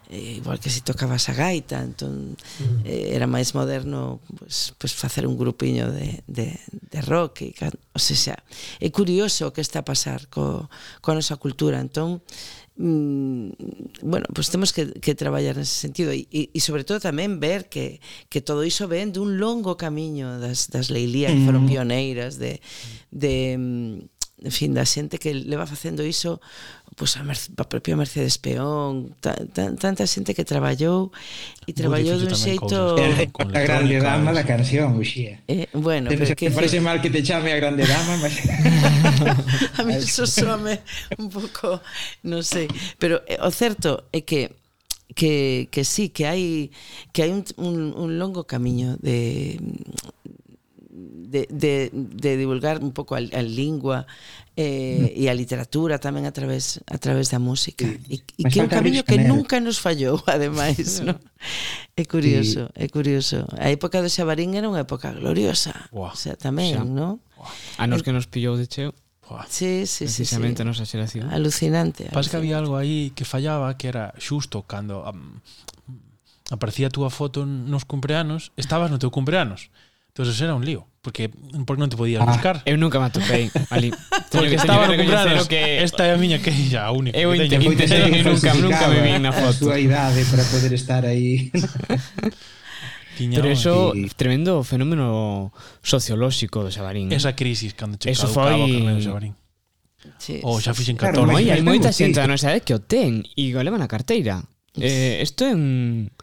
D: e eh, igual que se tocabas a gaita, entón mm. eh, era máis moderno pues, pues facer un grupiño de, de, de rock. E, o sea, xa, é curioso o que está a pasar co, coa nosa cultura. Entón, mm, bueno, pues temos que, que traballar nese sentido e, e, e sobre todo tamén ver que, que todo iso ven dun longo camiño das, das leilías que foron pioneiras de, de mm, en fin, da xente que leva facendo iso pois pues, a, Merce, a propia Mercedes Peón, ta, ta, tanta xente que traballou e traballou dun xeito
E: eh, a grande dama da canción, Uxía.
D: Eh, bueno, Debes,
E: pero que parece mal que te chame a grande dama, mas
D: a mí eso soame un pouco, non sei, pero eh, o certo é que que que sí, que hai que hai un un, un longo camiño de de, de, de, divulgar un pouco a, a lingua eh, mm. e a literatura tamén a través a través da música. E, e que é un camiño que nunca nos fallou, ademais, no? É curioso, é curioso. A época do Xabarín era unha época gloriosa. Buah, o sea, tamén,
C: xa.
D: non?
C: A nos eh, que nos pillou de cheo.
D: Buah, sí, sí,
C: precisamente
D: sí, sí.
C: a nosa xeración.
D: Alucinante.
A: Pas que había algo aí que fallaba que era xusto cando um, aparecía a túa foto nos cumpleanos, estabas no teu cumpleanos. Entonces era un lío. Porque, porque non te podías
C: ah,
A: buscar.
C: Eu nunca me atopei ali.
A: porque estaba
C: recomprados. Que...
A: Esta é a miña queixa, a única.
C: Eu intentei que, que nunca, nunca me vi na foto.
E: A súa idade para poder estar aí.
A: Tiña
C: Pero eso,
E: sí.
C: tremendo fenómeno sociolóxico do Xabarín.
A: Esa crisis cando che
C: eso foi...
A: o Xabarín.
D: Sí,
A: oh, o xa fixen 14.
C: Claro, hai moita xente da nosa que o ten e o levan a carteira. Eh, isto é un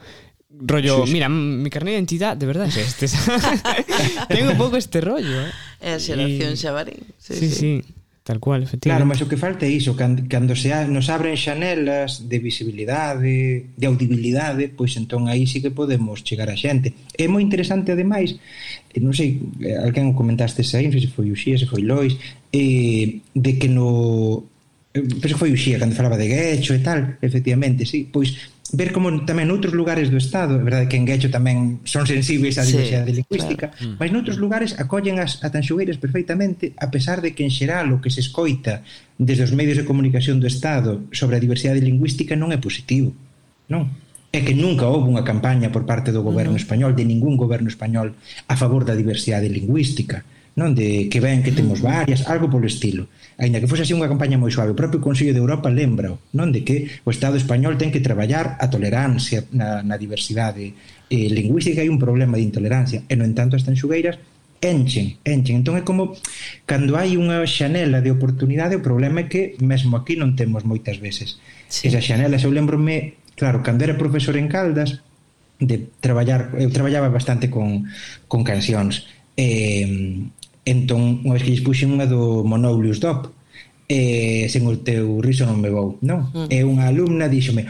C: rollo,
E: sí, sí.
C: mira, mi carnet de identidade de verdade é este. Tengo un pouco este rollo. ¿eh?
D: É a xeración
C: y...
D: xabarín. Sí,
C: sí, sí. sí. Tal cual, efectivamente.
E: Claro, mas o que falta é iso, cando, cando se nos abren xanelas de visibilidade, de audibilidade, pois entón aí sí que podemos chegar a xente. É moi interesante, ademais, non sei, alguén comentaste sei, se foi o Xía, se foi Lois, eh, de que no, eh, penso que foi o Xía cando falaba de Guecho e tal, efectivamente, sí, pois ver como tamén noutros lugares do Estado, é verdade que en Guecho tamén son sensibles á diversidade sí, lingüística,
A: claro.
E: mas noutros mm. lugares acollen as atanxugueiras perfectamente, a pesar de que en xeral o que se escoita desde os medios de comunicación do Estado sobre a diversidade lingüística non é positivo. Non. É que nunca houve unha campaña por parte do goberno español, de ningún goberno español, a favor da diversidade lingüística non de que ven que temos mm. varias, algo polo estilo. Aínda que fose así unha campaña moi suave, o propio Consello de Europa lembra, non de que o Estado español ten que traballar a tolerancia na, na diversidade eh, lingüística hai un problema de intolerancia, e no entanto as tanxugueiras enchen, enchen. Entón é como cando hai unha xanela de oportunidade, o problema é que mesmo aquí non temos moitas veces. Sí. Esa xanela, eu lembrome, claro, cando era profesor en Caldas, de traballar, eu traballaba bastante con, con cancións, eh, Entón, unha vez que dispuxen unha do Monoulius Dop, e sen o teu riso non me vou, non? Mm. E unha alumna díxome,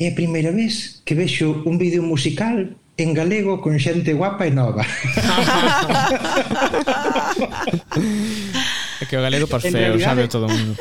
E: é a primeira vez que vexo un vídeo musical en galego con xente guapa e nova.
C: que o galego parfeo, feo, sabe todo o mundo.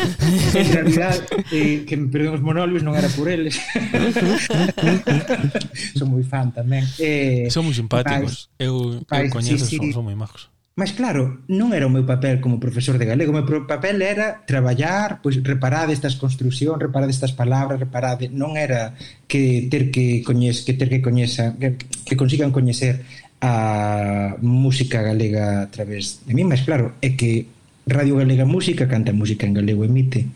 E: En realidad, eh, que me perdón os monólogos non era por eles. son moi fan tamén.
A: Eh, son moi simpáticos. Pais, eu, pais, eu coñezo, sí, sí. son, son moi majos.
E: Mas claro, non era o meu papel como profesor de galego, o meu papel era traballar, pois reparar estas construcións, reparar estas palabras, reparar, non era que ter que coñez, que ter que coñeza, que, que consigan coñecer a música galega a través de mí, mas claro, é que Radio Galega Música canta música en galego emite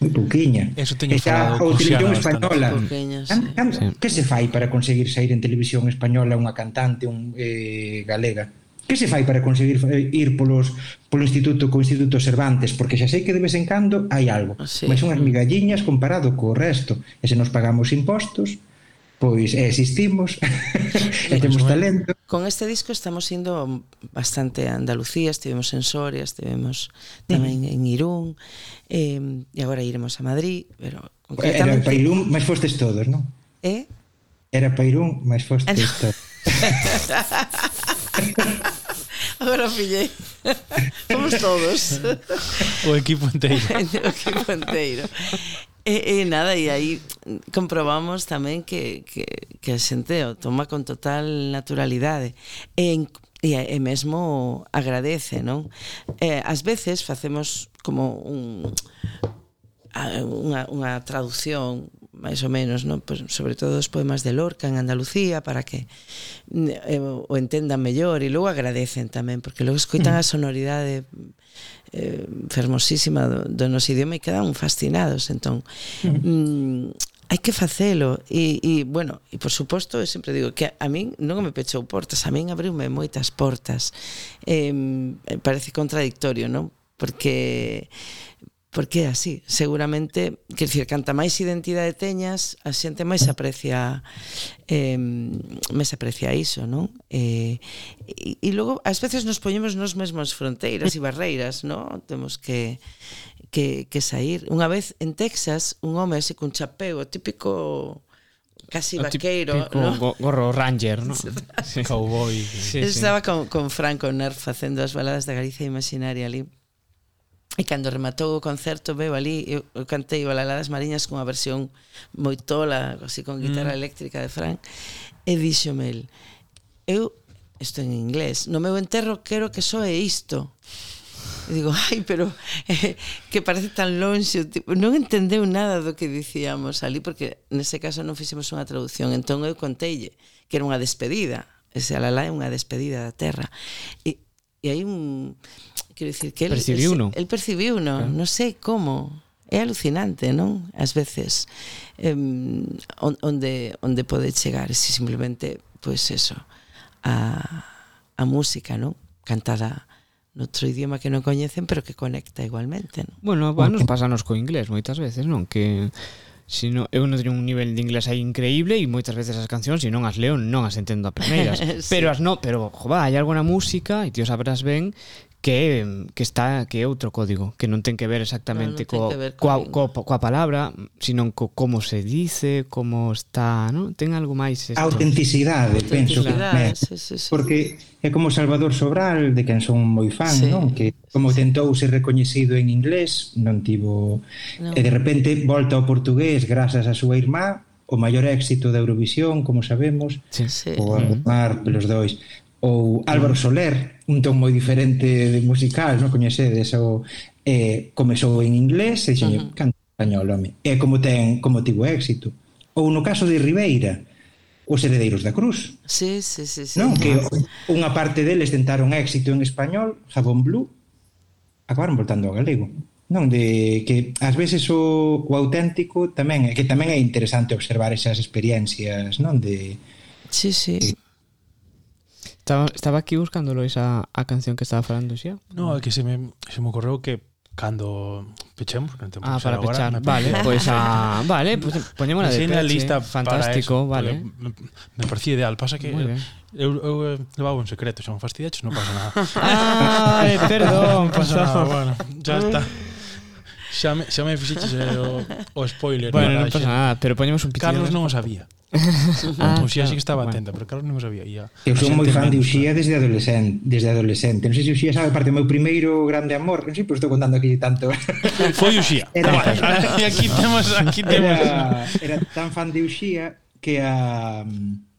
E: moi pouquiña.
A: Eso teño e xa a
E: televisión española. Pouquiña, sí. sí. Que se fai para conseguir sair en televisión española unha cantante un eh, galega? Que se fai para conseguir eh, ir polos polo instituto co Instituto Cervantes, porque xa sei que de vez en cando hai algo, ah, sí. mas son as migalliñas comparado co resto, e se nos pagamos impostos, pois existimos e pois temos talento.
D: Con este disco estamos indo bastante a Andalucía, estivemos en Soria, estivemos tamén en Irún, eh, e agora iremos a Madrid, pero
E: concretamente... Era para Irún, mas fostes todos, non?
D: Eh?
E: Era para Irún, mas fostes no. todos.
D: Agora pillei. Fomos todos.
A: O equipo inteiro.
D: o equipo inteiro e, e nada, e aí comprobamos tamén que, que, que a xente o toma con total naturalidade e, eh, e, e mesmo agradece, non? Eh, ás veces facemos como un, unha, unha traducción máis ou menos, non? Pues, sobre todo os poemas de Lorca en Andalucía para que mm, eh, o entendan mellor e logo agradecen tamén, porque logo escoitan a mm. sonoridade eh, fermosísima do, do noso idioma e quedan fascinados, entón mm. mm, hai que facelo e, e bueno, e por suposto eu sempre digo que a, min non me pechou portas a min abriume moitas portas eh, parece contradictorio, non? porque Porque é así, seguramente, que decir, canta máis identidade teñas, a xente máis aprecia eh, máis aprecia iso, non? Eh, e, e logo, ás veces nos poñemos nos mesmos fronteiras e barreiras, non? Temos que que, que sair. Unha vez en Texas, un home así cun chapeu, o típico casi o vaqueiro,
C: ¿no? Gorro ranger, ¿no?
A: Cowboy.
D: Sí, Estaba sí. con, con Franco Nerf facendo as baladas da Galicia imaginaria ali E cando rematou o concerto veo ali eu, eu cantei o Alalá das Mariñas cunha versión moi tola, así con guitarra mm. eléctrica de Fran e díxome el eu isto en inglés, no meu enterro quero que soe isto. E digo, ai, pero eh, que parece tan longe, tipo, non entendeu nada do que dicíamos ali porque nese caso non fixemos unha traducción, entón eu contelle que era unha despedida, ese alalá é unha despedida da terra. E e hai un quero dicir que el,
C: percibiu uno.
D: el percibiu uno, claro. non sei como. É alucinante, non? Ás veces eh, onde onde pode chegar se si simplemente pois pues eso, a a música, non? Cantada noutro idioma que non coñecen, pero que conecta igualmente, non?
C: Bueno, bueno, nos pásanos co inglés moitas veces, non? Que sino, eu non teño un nivel de inglés aí increíble e moitas veces as cancións, se non as leo, non as entendo a primeiras. sí. Pero as no, pero, jova, hai algunha música, e tío sabrás ben, que que está que é outro código, que non ten que ver exactamente no, no co, ver coa, coa, coa palabra, sino co como se dice, como está, ¿no? Ten algo máis
E: esto. Autenticidade, penso que sí, sí, sí. porque é como Salvador Sobral, de quen son moi fan, sí. non? Que como tentou ser recoñecido en inglés, non tivo no. e de repente volta ao portugués grazas a súa irmá o maior éxito da Eurovisión, como sabemos, sí, sí. o mm. Mar pelos dois ou Álvaro mm. Soler, un ton moi diferente de musical, non coñecedes, o eh, comezou en inglés e xeñe, uh -huh. canta español, home. E como ten como tivo éxito. Ou no caso de Ribeira, os heredeiros da Cruz.
D: Sí, sí, sí, sí.
E: Non, que unha parte deles tentaron éxito en español, Jabón Blue, acabaron voltando ao galego. Non, de que ás veces o, o auténtico tamén, que tamén é interesante observar esas experiencias, non, de
D: Sí, sí.
C: De, Estaba, estaba aquí buscándolo esa a canción que estaba falando, xa?
A: No, é que se me, se me ocorreu que cando pechemos, non temos
C: ah, para
A: agora,
C: pechar. Vale, pois pues, a, ah, vale, pues, poñémola de peche.
A: lista
C: fantástico,
A: eso,
C: vale.
A: Me, me parecía ideal, pasa que eu, eu, eu levaba un secreto, xa me fastidiaches, non pasa nada.
C: ah, perdón, pasou.
A: Bueno, ya está. Xa me, xa me fixiches o, o spoiler.
C: Bueno, non pasa nada, pero poñemos un pitido.
A: Carlos non o sabía.
C: ah,
A: ah Uxía
C: claro.
A: sí que estaba
C: bueno.
A: atenta, pero Carlos non o sabía. Ya.
E: Eu son moi fan de Uxía desde adolescente. Desde adolescente. Non sei se Uxía sabe parte do meu primeiro grande amor. Non sei, pero estou contando aquí tanto.
A: Foi Uxía.
E: Era,
A: ah, aquí temos... Aquí temos...
E: Era, era tan fan de Uxía que a... Um,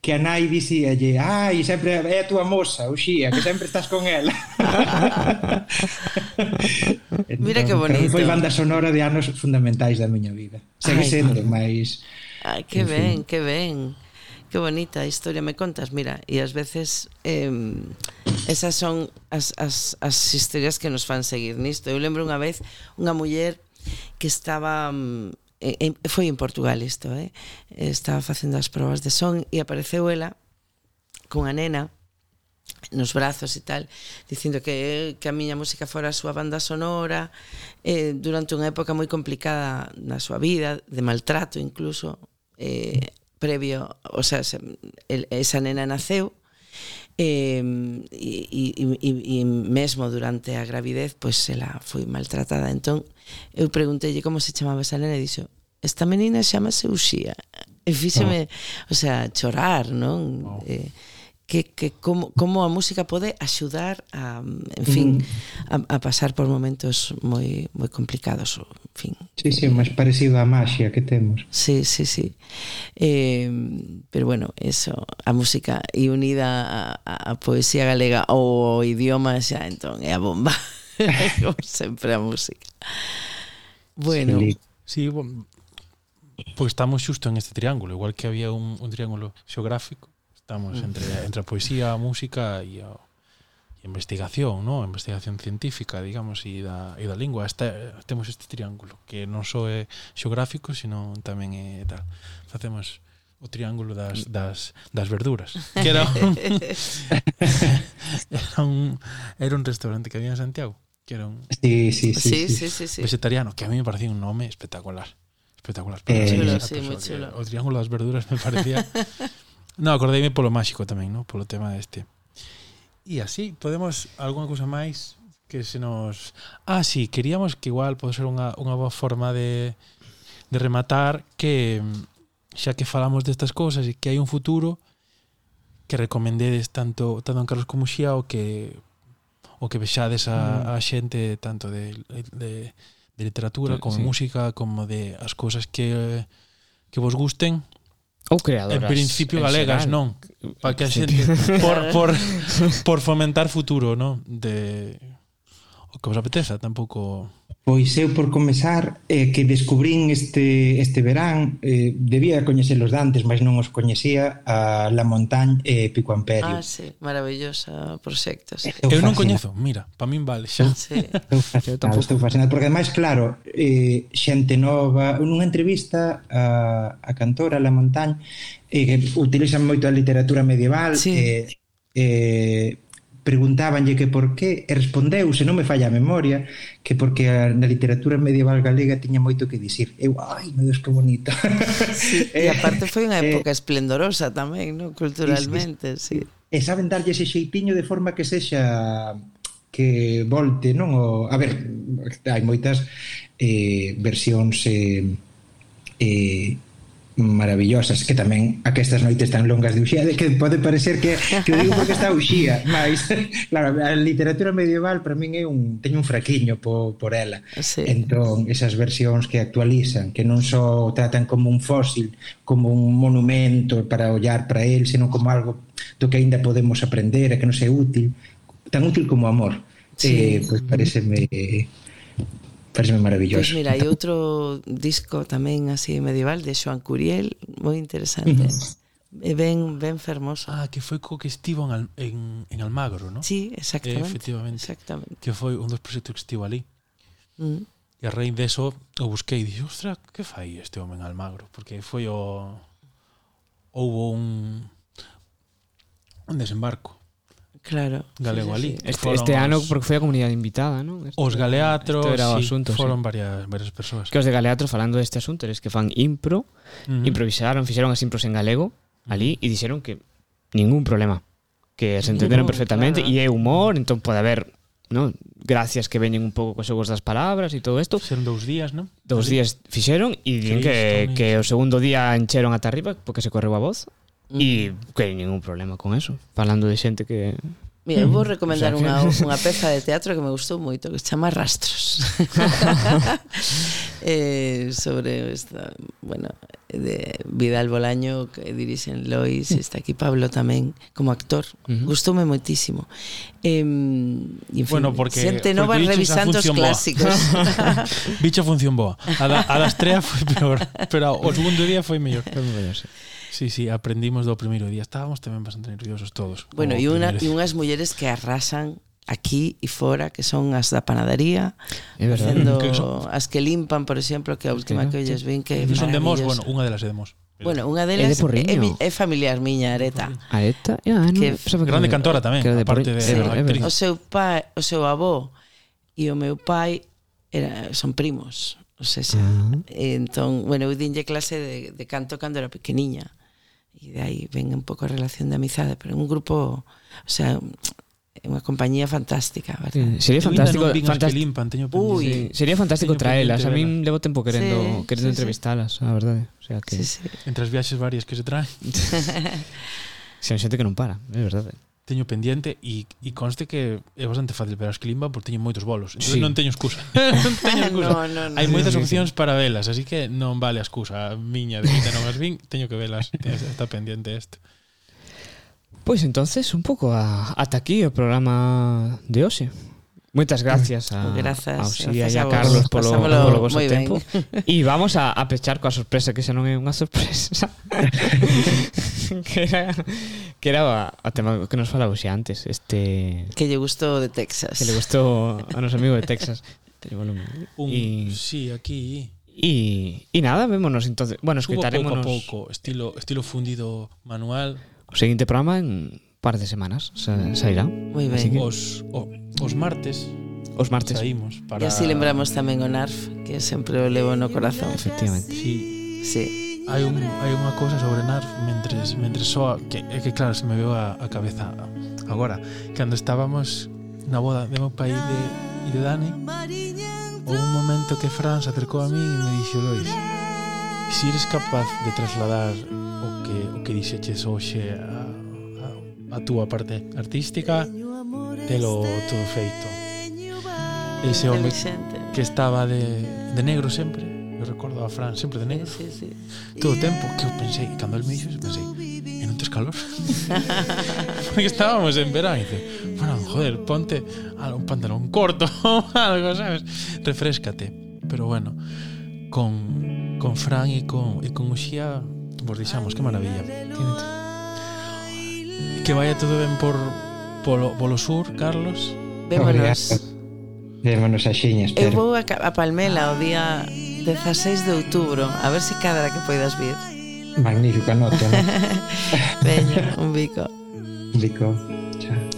E: que a nai dicíalle ai, sempre é a túa moza, Uxía, que sempre estás con ela entón,
D: Mira que
E: entón,
D: bonito
E: Foi banda sonora de anos fundamentais da miña vida. Segue
D: ai,
E: sendo, máis
D: Ai, que
E: ben, fin.
D: que ben. Que bonita historia me contas, mira, e ás veces eh, esas son as, as, as historias que nos fan seguir nisto. Eu lembro unha vez unha muller que estaba mm, Eh, e, foi en Portugal isto, eh? Estaba facendo as probas de son e apareceu ela cunha nena nos brazos e tal, dicindo que, que a miña música fora a súa banda sonora eh, durante unha época moi complicada na súa vida, de maltrato incluso, eh, previo, o sea, esa nena naceu eh, e, e, e, e mesmo durante a gravidez pois pues, ela foi maltratada entón eu preguntei como se chamaba esa nena e dixo esta menina chamase Uxía e fíxeme, oh. o sea, chorar, non? Oh. Eh, que, que como, como a música pode axudar a, en fin, mm. a, a pasar por momentos moi moi complicados, en fin.
E: Sí, sí, máis parecido á maxia que temos.
D: Sí, sí, sí. Eh, pero bueno, eso, a música e unida a, a poesía galega ou o idioma xa entón é a bomba. Como sempre a música. Bueno,
E: sí,
A: sí pois pues estamos xusto en este triángulo, igual que había un, un triángulo xeográfico Estamos mm. entre, entre a poesía, a música e a, e a investigación, ¿no? a investigación científica, digamos, e da, e da lingua. Este, temos este triángulo, que non só é xeográfico, sino tamén é tal. Facemos o triángulo das, das, das verduras que era un, era un era un restaurante que había en Santiago que era un
E: sí, sí, sí,
D: sí,
E: sí,
D: sí,
A: vegetariano que a mí me parecía un nome espectacular espectacular
E: eh,
A: pero
D: eh,
A: chulo,
D: sí,
A: muy
D: chulo.
A: o triángulo das verduras me parecía No, acordeime polo máxico tamén, no? polo tema deste. E así, podemos algunha cousa máis que se nos... Ah, sí, queríamos que igual pode ser unha, unha boa forma de, de rematar que xa que falamos destas cousas e que hai un futuro que recomendedes tanto tanto en Carlos como Xia o que o que vexades a, mm. a xente tanto de, de, de literatura como
C: sí.
A: música como de as cousas que que vos gusten
C: Ou creadoras.
A: En principio
C: en
A: galegas,
C: xeral.
A: non, para que a xente por, por, por fomentar futuro, non, de o que vos apeteza, tampouco
E: Pois eu por comezar eh, que descubrín este, este verán eh, debía coñecelos dantes mas non os coñecía a La Montaña e eh, Pico Amperio.
D: Ah, sí, maravillosa proxecto, sí.
E: Eu,
A: eu non coñezo, mira, pa min vale xa.
D: Sí.
E: eu fascinado, estou fascinado, porque ademais, claro, eh, xente nova, nunha entrevista a, a cantora La Montaña, eh, que utilizan moito a literatura medieval,
D: sí.
E: eh, eh, preguntábanlle que por qué, e respondeu, se non me falla a memoria, que porque na literatura medieval galega tiña moito que dicir. Eu, ai, meu Deus, que bonito.
D: Sí, e eh, aparte foi unha
E: eh,
D: época esplendorosa tamén, no? culturalmente, sí.
E: E saben darlle ese xeitiño de forma que sexa que volte, non? O, a ver, hai moitas eh, versións eh, eh, maravillosas que tamén aquestas noites tan longas de Uxía de que pode parecer que, que digo porque está Uxía mas claro, a literatura medieval para min é un, teño un fraquiño po, por ela
D: sí.
E: entón esas versións que actualizan que non só tratan como un fósil como un monumento para ollar para el senón como algo do que aínda podemos aprender e que non é útil tan útil como amor
D: sí.
E: eh, pois pues pareceme Parece maravilloso.
D: Pues mira, hai entón- outro disco tamén así medieval de Joan Curiel, moi interesante. E eh, ben, ben fermoso.
A: Ah, que foi co que estivo en, Al, en, en Almagro, non?
D: Sí, exactamente.
A: Eh, efectivamente.
D: Exactamente.
A: Que foi un dos proxectos que estivo ali.
D: Mm.
A: E a raíz deso o busquei e dixo, ostra, que fai este home en Almagro? Porque foi o... Houbo un, un desembarco
D: Claro.
A: Galego sí,
C: sí,
A: sí. ali.
C: Este, este
A: os, ano
C: porque foi a comunidade invitada, non? Este,
A: os galeatros,
C: era o asunto,
A: foron
C: sí.
A: varias varias persoas.
C: Que os de galeatro falando deste asunto, eres que fan impro,
A: uh -huh.
C: improvisaron, fixeron as impros en galego ali e dixeron que ningún problema, que se entenderon
D: no,
C: perfectamente
D: claro.
C: e é humor, entón pode haber ¿no? gracias que veñen un pouco cos xogos das palabras e todo isto.
A: Fixeron dous días, non?
C: Dous días fixeron e din que, que o segundo día encheron ata arriba porque se correu a voz E que hai ningún problema con eso. Falando de xente que...
D: Mira, vou recomendar
C: o sea,
D: unha,
C: que...
D: unha peza de teatro que me gustou moito, que se chama Rastros. eh, sobre esta, bueno, de Vidal Bolaño, que dirixen Lois, mm. está aquí Pablo tamén como actor.
C: Uh -huh.
D: Gustoume moitísimo. Eh, en fin,
A: bueno, porque
D: xente nova revisando os clásicos.
A: Bicho función boa. A, da, a das trea foi peor, pero o segundo día foi mellor. Foi mellor, sí. Sí, sí, aprendimos do primeiro día. Estábamos tamén bastante nerviosos todos.
D: Bueno, e unha e unhas mulleres que arrasan aquí e fora, que son as da panadería, facendo as que limpan, por exemplo, que a última que olles vin que
A: son de Mos, bueno, unha delas é de Mos.
D: Bueno, unha delas é,
C: de
D: é, é, é familiar miña, Areta.
C: Areta? Ah, no,
D: que,
A: grande cantora tamén,
C: que de
A: aparte de, sí,
C: de
D: O seu pai, o seu avó e o meu pai era, son primos. O sea,
C: uh -huh.
D: entón, bueno, eu dinlle clase de, de canto cando era pequeniña e de aí ven un pouco a relación de amizade, pero un grupo, o sea, é unha compañía fantástica, verdad?
C: Sí, sería fantástico, fantast...
A: limpan, teño
D: Uy,
C: sí, sería fantástico traelas, a min levo tempo querendo
D: sí,
C: querendo
D: sí,
C: entrevistalas, sí. a verdade. O sea que
D: sí, sí.
A: entre as viaxes varias que se traen.
C: se hai xente que non para, é verdade
A: teño pendiente e, e conste que é bastante fácil ver as que limba porque teño moitos bolos. Entón
C: sí.
A: non teño excusa, non teño excusa.
D: no, no, no,
A: hai moitas
C: sí,
A: opcións sí. para velas así que non vale a excusa. A miña de que non as vin teño que velas. Está pendiente isto
C: Pois entonces un pouco ata aquí o programa de hoxe. Moitas gracias a,
D: Grazas,
C: a Uxía
D: grazas
C: e
D: a
C: a
D: vos.
C: Carlos polo,
D: Pasámolo
C: polo vosso tempo. E vamos a, a pechar coa sorpresa que xa non é unha sorpresa. que era que era a, a tema que nos falaba xa antes, este
D: Que lle gustou de Texas.
C: que le gustou a noso amigo de Texas. Teño volumen.
A: Un, sí, aquí.
C: E, e nada, vémonos entonces. Bueno,
A: Subo pouco a
C: escutaremos
A: pouco, estilo, estilo fundido manual.
C: o seguinte programa en par de semanas sa, sairá.
D: Moi ben.
C: Que...
A: Os, o, os martes
C: Os martes
A: saímos para...
D: E así lembramos tamén o NARF Que sempre o levo no corazón
C: Efectivamente
A: Sí,
D: sí.
A: Hai, un, hai unha cousa sobre NARF Mentres, mentres soa que, É que claro, se me veo a, a cabeza Agora, cando estábamos na boda de meu pai de, e de Dani Houve un momento que Fran se acercou a mí E me dixo, Lois Si eres capaz de trasladar o que, o que dixeches hoxe a, a túa parte artística telo todo feito. Ese home que estaba de, de negro sempre eu recordo a Fran sempre de negro.
D: Sí, sí.
A: todo o tempo que eu pensei cando el me dixo pensei e non tes calor? Porque estábamos en verán e dice bueno, joder, ponte un pantalón corto ou algo, sabes? Refrescate. Pero bueno con, con Fran e con, e con Uxía vos deixamos, que maravilla Que vaya todo ben por polo, polo sur, Carlos.
D: Vémonos.
E: Vémonos a Xiña, espero.
D: Eu vou a, a Palmela o día 16 de outubro, a ver se cadra que poidas vir.
E: Magnífica nota, non?
D: Veña, un bico.
E: Un bico. Chao.